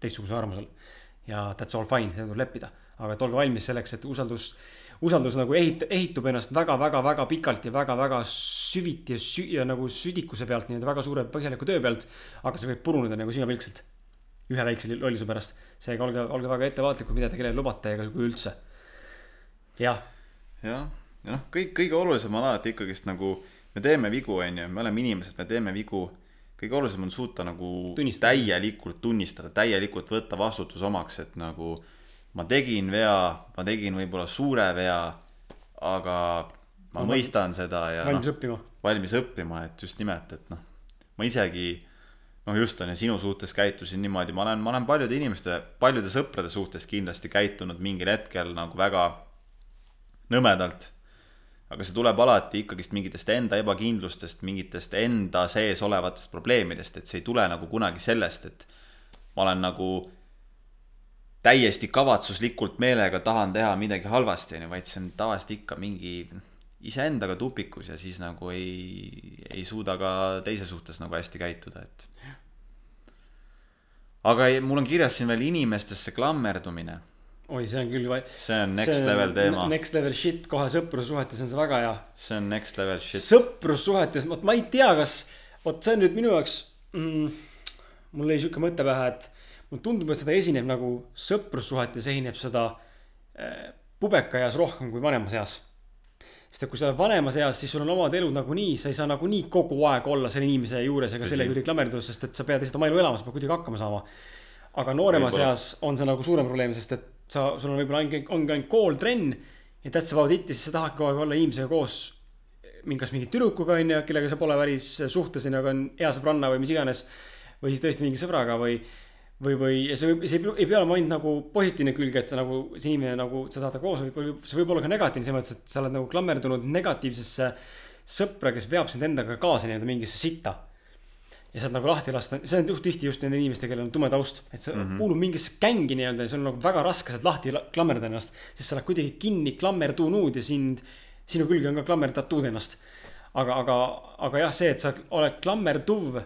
teistsugusel arvamusel. ja that's all fine, seda tuleb leppida, aga et olge valmis selleks, et usaldus usaldus nagu ehit-, ehitub ennast väga-väga-väga pikalt ja väga-väga süviti ja sü- ja nagu südikuse pealt nii-öelda väga suure põhjaliku töö pealt. aga see võib puruneda nagu silmapilkselt. ühe väikse lolluse pärast. seega olge, olge väga ettevaatlikud, mida te kellele lubate ja kui üldse. jah, jah, ja noh, kõik, kõige olulisem on alati ikkagist nagu me teeme vigu, on ju, me oleme inimesed, me teeme vigu. kõige olulisem on suuta nagu Tunnistada. täielikult tunnistada, täielikult võtta vastutus omaks, et nagu ma tegin vea, ma tegin võib-olla suure vea, aga ma Ma- mõistan seda ja valmis noh, õppima. valmis õppima, et just nimelt, et noh, ma isegi noh, just on ju, sinu suhtes käitusin niimoodi, ma olen, ma olen paljude inimeste, paljude sõprade suhtes kindlasti käitunud mingil hetkel nagu väga nõmedalt. aga see tuleb alati ikkagist mingitest enda ebakindlustest, mingitest enda sees olevatest probleemidest, et see ei tule nagu kunagi sellest, et ma olen nagu täiesti kavatsuslikult meelega tahan teha midagi halvasti, onju, vaid see on tavaliselt ikka mingi iseendaga tupikus ja siis nagu ei, ei suuda ka teise suhtes nagu hästi käituda, et. aga ei, mul on kirjas siin veel inimestesse klammerdumine, oi, see on küll. see on next level teema, Next level shit, kohe sõprussuhetes on see väga hea see on next level shit. sõprussuhetes, vot ma ei tea, kas, vot see on nüüd minu jaoks mm,. mul jäi sihuke mõte pähe, et mulle tundub, et seda esineb nagu sõprussuhetes esineb seda äh, pubekaeas rohkem kui vanemas eas. sest et kui sa oled vanemas eas, siis sul on omad elud nagunii, sa ei saa nagunii kogu aeg olla selle inimese juures ega selle juurde klammerduda, sest et sa pead lihtsalt oma elu elama, sa pead kuidagi hakkama saama. aga nooremas eas on see nagu suurem probleem, sest et sa, sul on võib-olla ainult, ongi ainult kool, trenn ja that's about it ja siis sa tahadki kogu aeg olla inimesega koos mingi- kas mingi tüdrukuga on ju, kellega sa pole päris suhtes on ju, aga on hea sõbranna või mis iganes. või siis tõesti mingi sõbraga või, või, või ja see võib, see ei ei pea olema ainult nagu positiivne külg, et sa nagu, see inimene nagu, sa tahad temaga koos, see võib olla ka negatiivne selles mõttes, et sa oled nagu klammerdunud negatiivsesse sõpra, kes veab sind endaga kaasa nii-öelda mingisse sitta. ja sealt nagu lahti lasta, see on tihti just nende inimeste, kellel on tume taust, et sa mm -hmm. kuulud mingisse gängi nii-öelda ja sul on nagu väga raske sealt lahti la- klammerda ennast. sest sa oled kuidagi kinni klammerdunud ja sind, sinu külge on ka klammerdatud ennast. aga, aga, aga jah, see, et sa oled klammerduv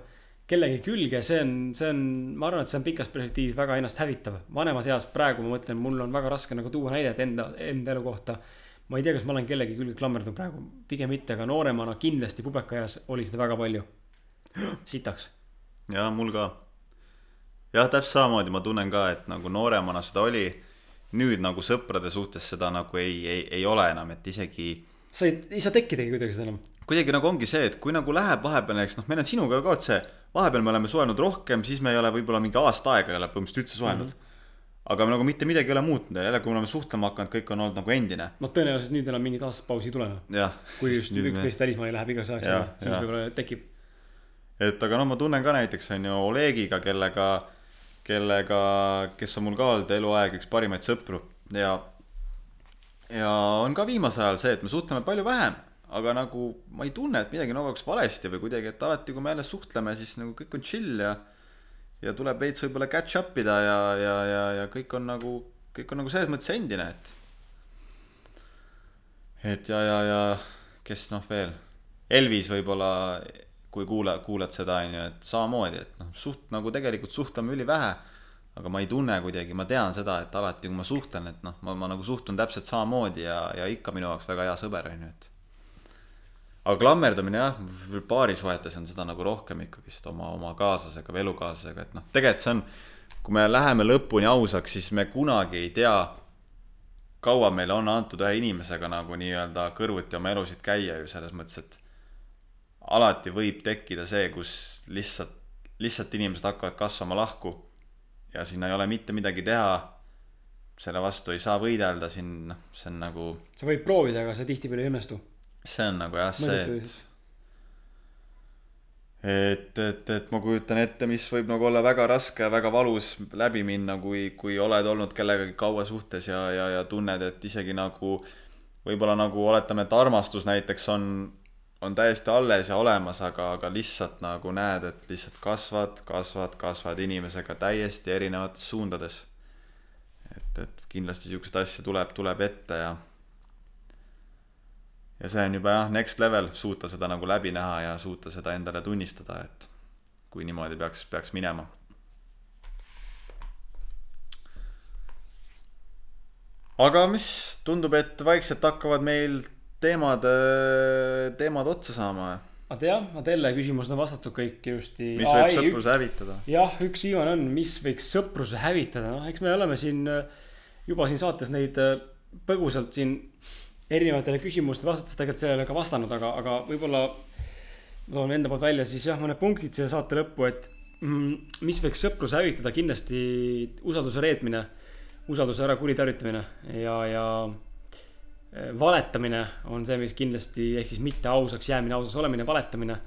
kellegi külge, see on, see on, ma arvan, et see on pikas perspektiivis väga ennast hävitav. vanemas eas praegu ma mõtlen, mul on väga raske nagu tuua näidet enda, enda elu kohta. ma ei tea, kas ma olen kellegi külge klammerdunud praegu, pigem mitte, aga nooremana kindlasti pubekaeas oli seda väga palju. sitaks. ja mul ka. jah, täpselt samamoodi ma tunnen ka, et nagu nooremana seda oli. nüüd nagu sõprade suhtes seda nagu ei, ei, ei ole enam, et isegi sa ei, ei saa tekkidagi kuidagi seda enam. kuidagi nagu ongi see, et kui nagu läheb vahepeal näiteks noh, meil on sinuga ka otse, vahepeal me oleme suhelnud rohkem, siis me ei ole võib-olla mingi aasta aega ei ole põhimõtteliselt üldse suhelnud mm. -hmm. aga nagu mitte midagi ei ole muutunud ja jälle, kui me oleme suhtlema hakanud, kõik on olnud nagu endine. noh, tõenäoliselt nüüd enam mingit aastat pausi ei tule, noh. kui just üks meist välismaale läheb igaks ajaks siis võib-olla tekib. et aga no ma tunnen ka näiteks on ju Olegiga, kellega, kellega, kes on mul ka olnud eluaeg üks parimaid sõpru ja ja on ka viimasel ajal see, et me suhtleme palju vähem, aga nagu ma ei tunne, et midagi nagu oleks valesti või kuidagi, et alati, kui me jälle suhtleme, siis nagu kõik on chill ja ja tuleb veits võib-olla catch up ida ja, ja, ja, ja kõik on nagu, kõik on nagu selles mõttes endine, et et ja, ja, ja kes noh veel, Elvis võib-olla, kui kuula, kuulad seda, on ju, et samamoodi, et noh, suht nagu tegelikult suhtleme ülivähe, aga ma ei tunne kuidagi, ma tean seda, et alati, kui ma suhtlen, et noh, ma, ma nagu suhtun täpselt samamoodi ja, ja ikka minu jaoks väga hea sõber, on ju, et aga klammerdumine jah, paarisuhetes on seda nagu rohkem ikkagist oma, oma kaaslasega või elukaaslasega, et noh, tegelikult see on, kui me läheme lõpuni ausaks, siis me kunagi ei tea, kaua meile on antud ühe inimesega nagu nii-öelda kõrvuti oma elusid käia ju selles mõttes, et alati võib tekkida see, kus lihtsalt, lihtsalt inimesed hakkavad kasvama lahku ja sinna ei ole mitte midagi teha. selle vastu ei saa võidelda siin, noh, see on nagu, sa võid proovida, aga see tihtipeale ei õnnestu. See on nagu jah, see, et et, et, et ma kujutan ette, mis võib nagu olla väga raske ja väga valus läbi minna, kui, kui oled olnud kellegagi kaua suhtes ja, ja, ja tunned, et isegi nagu võib-olla nagu oletame, et armastus näiteks on, on täiesti alles ja olemas, aga, aga lihtsalt nagu näed, et lihtsalt kasvad, kasvad, kasvad inimesega täiesti erinevates suundades. et, et kindlasti siukseid asju tuleb, tuleb ette ja ja see on juba jah, next level, suuta seda nagu läbi näha ja suuta seda endale tunnistada, et kui niimoodi peaks, peaks minema. aga mis tundub, et vaikselt hakkavad meil teemad, teemad otsa saama. aga jah, Adele küsimused on vastatud kõik ilusti. mis võib sõpruse hävitada? jah, üks viimane on, mis võiks sõpruse hävitada, noh, eks me oleme siin äh, juba siin saates neid äh, põgusalt siin erinevatele küsimustele vastates tegelikult sellele ka vastanud, aga, aga võib-olla toon enda poolt välja siis jah, mõned punktid siia saate lõppu, et mm, mis võiks sõpruse hävitada, kindlasti usalduse reetmine, usalduse ära kuritarvitamine ja, ja eh, valetamine on see, mis kindlasti, ehk siis mitte ausaks jäämine, ausas olemine, valetamine.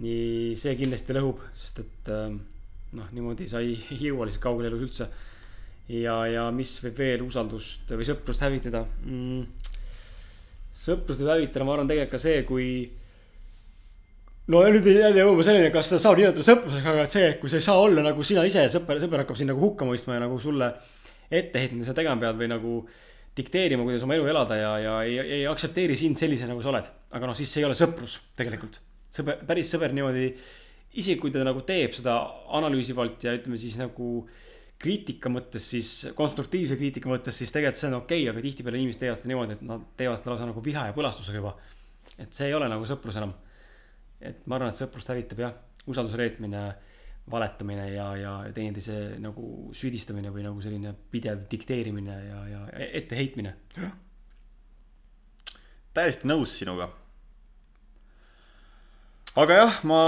nii see kindlasti lõhub, sest et eh, noh, niimoodi sa ei jõua lihtsalt kaugele elus üldse. ja, ja mis võib veel usaldust või sõprust hävitada mm,? Sõprust võib hävitada, ma arvan tegelikult ka see, kui no nüüd jälle jõuame selleni, kas seda saab nimetada sõprusega, aga see, kui sa ei saa olla nagu sina ise, sõber, sõber hakkab sind nagu hukka mõistma ja nagu sulle ette heitma, mida sa tegema pead või nagu dikteerima, kuidas oma elu elada ja, ja ei, ei aktsepteeri sind sellise, nagu sa oled. aga noh, siis see ei ole sõprus tegelikult. sõber, päris sõber niimoodi, isegi kui ta nagu teeb seda analüüsivalt ja ütleme siis nagu kriitika mõttes siis, konstruktiivse kriitika mõttes, siis tegelikult see on okei okay,, aga tihtipeale inimesed teevad seda niimoodi, et nad teevad seda lausa nagu viha ja põlastusega juba. et see ei ole nagu sõprus enam et ma arvan, et sõprust hävitab jah, usalduse reetmine, valetamine ja, ja teineteise nagu süüdistamine või nagu selline pidev dikteerimine ja, ja etteheitmine. täiesti nõus sinuga. aga jah, ma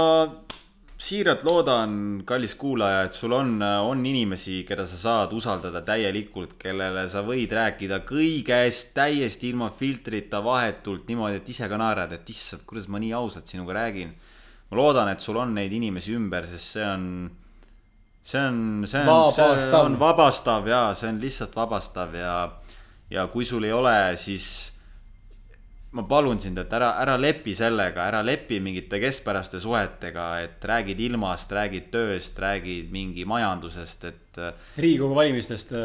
siiralt loodan, kallis kuulaja, et sul on, on inimesi, keda sa saad usaldada täielikult, kellele sa võid rääkida kõigest täiesti ilma filtrita, vahetult niimoodi, et ise ka naerad, et issand, kuidas ma nii ausalt sinuga räägin. ma loodan, et sul on neid inimesi ümber, sest see on, see on, see on, see on vabastav ja see on lihtsalt vabastav ja, ja kui sul ei ole, siis ma palun sind, et ära, ära lepi sellega, ära lepi mingite keskpäraste suhetega, et räägid ilmast, räägid tööst, räägid mingi majandusest, et, riigikogu valimistest,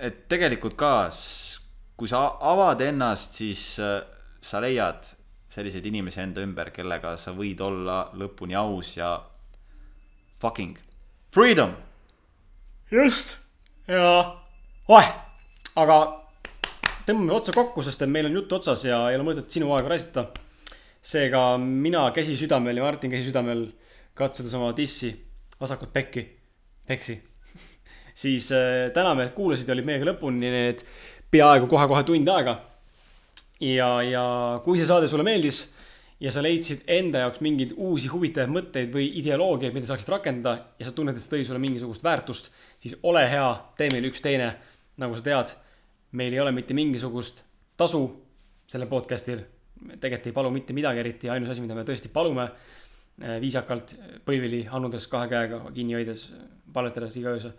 et tegelikult ka, kui sa avad ennast, siis äh, sa leiad selliseid inimesi enda ümber, kellega sa võid olla lõpuni aus ja fucking freedom. just, ja oeh, aga tõmbame otsa kokku, sest et meil on jutt otsas ja ei ole mõtet sinu aega raisata. seega mina käsi südamel ja Martin käsi südamel katsudes oma dissi vasakut pekki, peksi, siis äh, täname, et kuulasid ja olid meiega lõpuni need peaaegu kohe-kohe tund aega. ja, ja kui see saade sulle meeldis ja sa leidsid enda jaoks mingeid uusi huvitavaid mõtteid või ideoloogiaid, mida saaksid rakendada ja sa tunned, et see tõi sulle mingisugust väärtust, siis ole hea, tee meile üks teine. nagu sa tead, meil ei ole mitte mingisugust tasu sellel podcast'il. tegelikult ei palu mitte midagi eriti, ainus asi, mida me tõesti palume eh, viisakalt põlvili annudes kahe käega kinni hoides, palvetades iga öösel,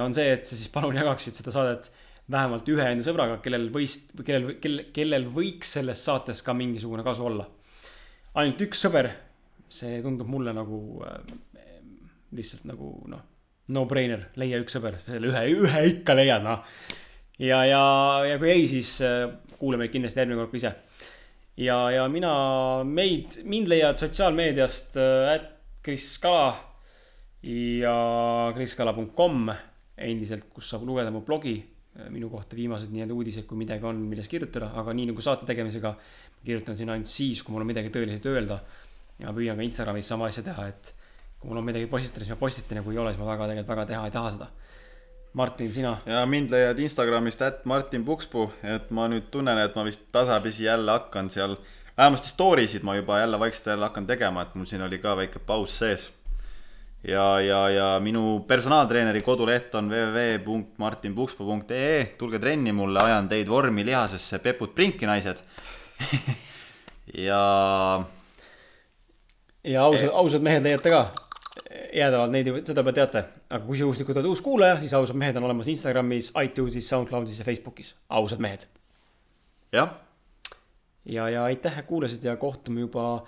on see, et sa siis palun jagaksid seda saadet vähemalt ühe enda sõbraga, kellel võis, kellel, kellel, kellel võiks sellest saatest ka mingisugune kasu olla. ainult üks sõber, see tundub mulle nagu äh, lihtsalt nagu noh, no-brainer, leia üks sõber, selle ühe, ühe ikka leiad noh. ja, ja, ja kui ei, siis äh, kuula meid kindlasti järgmine kord ka ise ja, ja mina, meid, mind leiad sotsiaalmeediast äh, Kris Kala ja kriskala.com endiselt, kus saab lugeda mu blogi, minu kohta viimased nii-öelda uudised, kui midagi on, millest kirjutada, aga nii nagu saate tegemisega, kirjutan sinna ainult siis, kui mul on midagi tõeliselt öelda. ja püüan ka Instagramis sama asja teha, et kui mul on midagi postitada, siis ma postitan ja kui ei ole, siis ma väga tegelikult väga teha ei taha seda. Martin, sina? ja mind leiad Instagramist at Martin Pukspuu, et ma nüüd tunnen, et ma vist tasapisi jälle hakkan seal, vähemasti story sid ma juba jälle vaikselt jälle hakkan tegema, et mul siin oli ka väike paus sees. ja, ja, ja minu personaaltreeneri koduleht on www.martinpukspuu.ee, tulge trenni mulle, ajan teid vormi lihasesse, pepud prinki, naised. ja ja ausad, ausad mehed leiate ka jäädavalt neid, seda juba teate, aga kui sa juhuslikult oled uus kuulaja, siis ausad mehed on olemas Instagramis, iTunesis, SoundCloudis ja Facebookis, ausad mehed. jah, ja, ja aitäh, et kuulasid ja kohtume juba,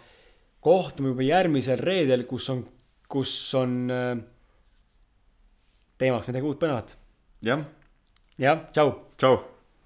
kohtume juba järgmisel reedel, kus on, kus on äh, teemaks midagi uut põnevat. jah, jah, tšau. tšau